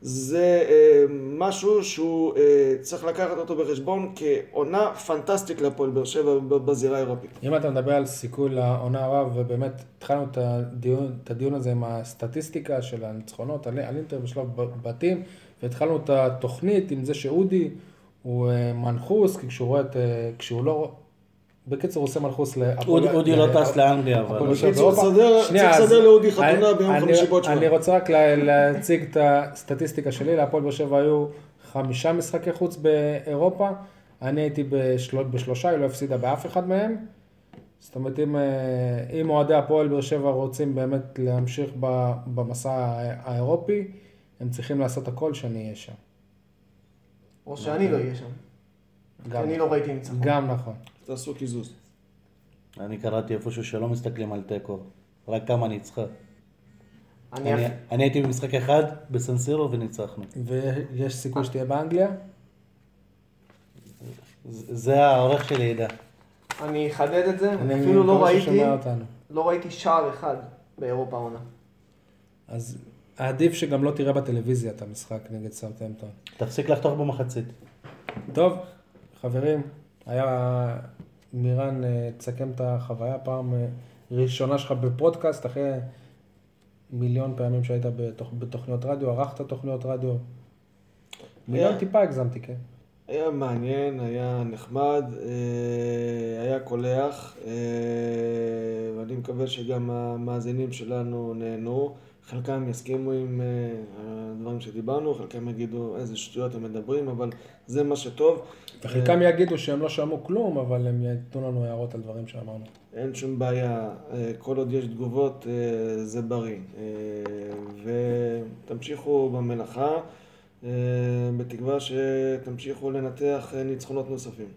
זה אה, משהו שהוא אה, צריך לקחת אותו בחשבון כעונה פנטסטית להפועל באר שבע בזירה האירופית. אם אתה מדבר על סיכוי לעונה הבאה, ובאמת התחלנו את הדיון, את הדיון הזה עם הסטטיסטיקה של הניצחונות על, על אינטר בשלב בתים, והתחלנו את התוכנית עם זה שאודי הוא אה, מנחוס, כי כשהוא רואה את... אה, כשהוא לא... בקיצור, הוא עושה מנחוס להפועל... אודי לא טס לאנגליה, אבל... בקיצור, צריך לסדר לאודי חתונה ביום חמישי בעוד שבועיים. אני רוצה רק לה- להציג את הסטטיסטיקה שלי, להפועל באר שבע היו חמישה משחקי חוץ באירופה, אני הייתי בשל... בשלושה, היא לא הפסידה באף אחד מהם. זאת אומרת, אם, אה, אם אוהדי הפועל באר שבע רוצים באמת להמשיך ב- במסע האירופי, הם צריכים לעשות הכל שאני אהיה שם. או שאני לא אהיה שם. גם, אני לא ראיתי ניצחון. גם נכון. תעשו קיזוז. אני קראתי איפשהו שלא מסתכלים על תיקו, רק כמה ניצחה. אני אני- אני הייתי במשחק אחד בסנסירו וניצחנו. ויש סיכוי שתהיה באנגליה? זה זה העורך שלי ידע. אני אחדד את זה, אני אפילו לא ראיתי. לא ראיתי שער אחד באירופה העונה. אז עדיף שגם לא תראה בטלוויזיה את המשחק נגד סאוטהמפטון. תפסיק לחתוך במחצית. טוב, חברים, היה מירן, אה, תסכם את החוויה, פעם אה, ראשונה שלך בפודקאסט, אחרי מיליון פעמים שהיית בתוכ... בתוכניות רדיו, ערכת תוכניות רדיו. מיליון היה- טיפה הגזמתי, כן. היה מעניין, היה נחמד, אה, היה קולח, ואני מקווה שגם המאזינים שלנו נהנו. חלקם יסכימו עם אה, הדברים שדיברנו, חלקם יגידו איזה שטויות הם מדברים, אבל זה מה שטוב. וחלקם יגידו שהם לא שמעו כלום, אבל הם ייתנו לנו הערות על דברים שאמרנו. אין שום בעיה, אה, כל עוד יש תגובות אה, זה בריא. אה, ותמשיכו במלאכה, אה, בתקווה שתמשיכו לנתח אה, ניצחונות נוספים.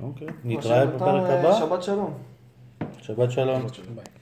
אוקיי. נתראה בפרק אה, הבא. שבת שלום. שבת שלום. ביי.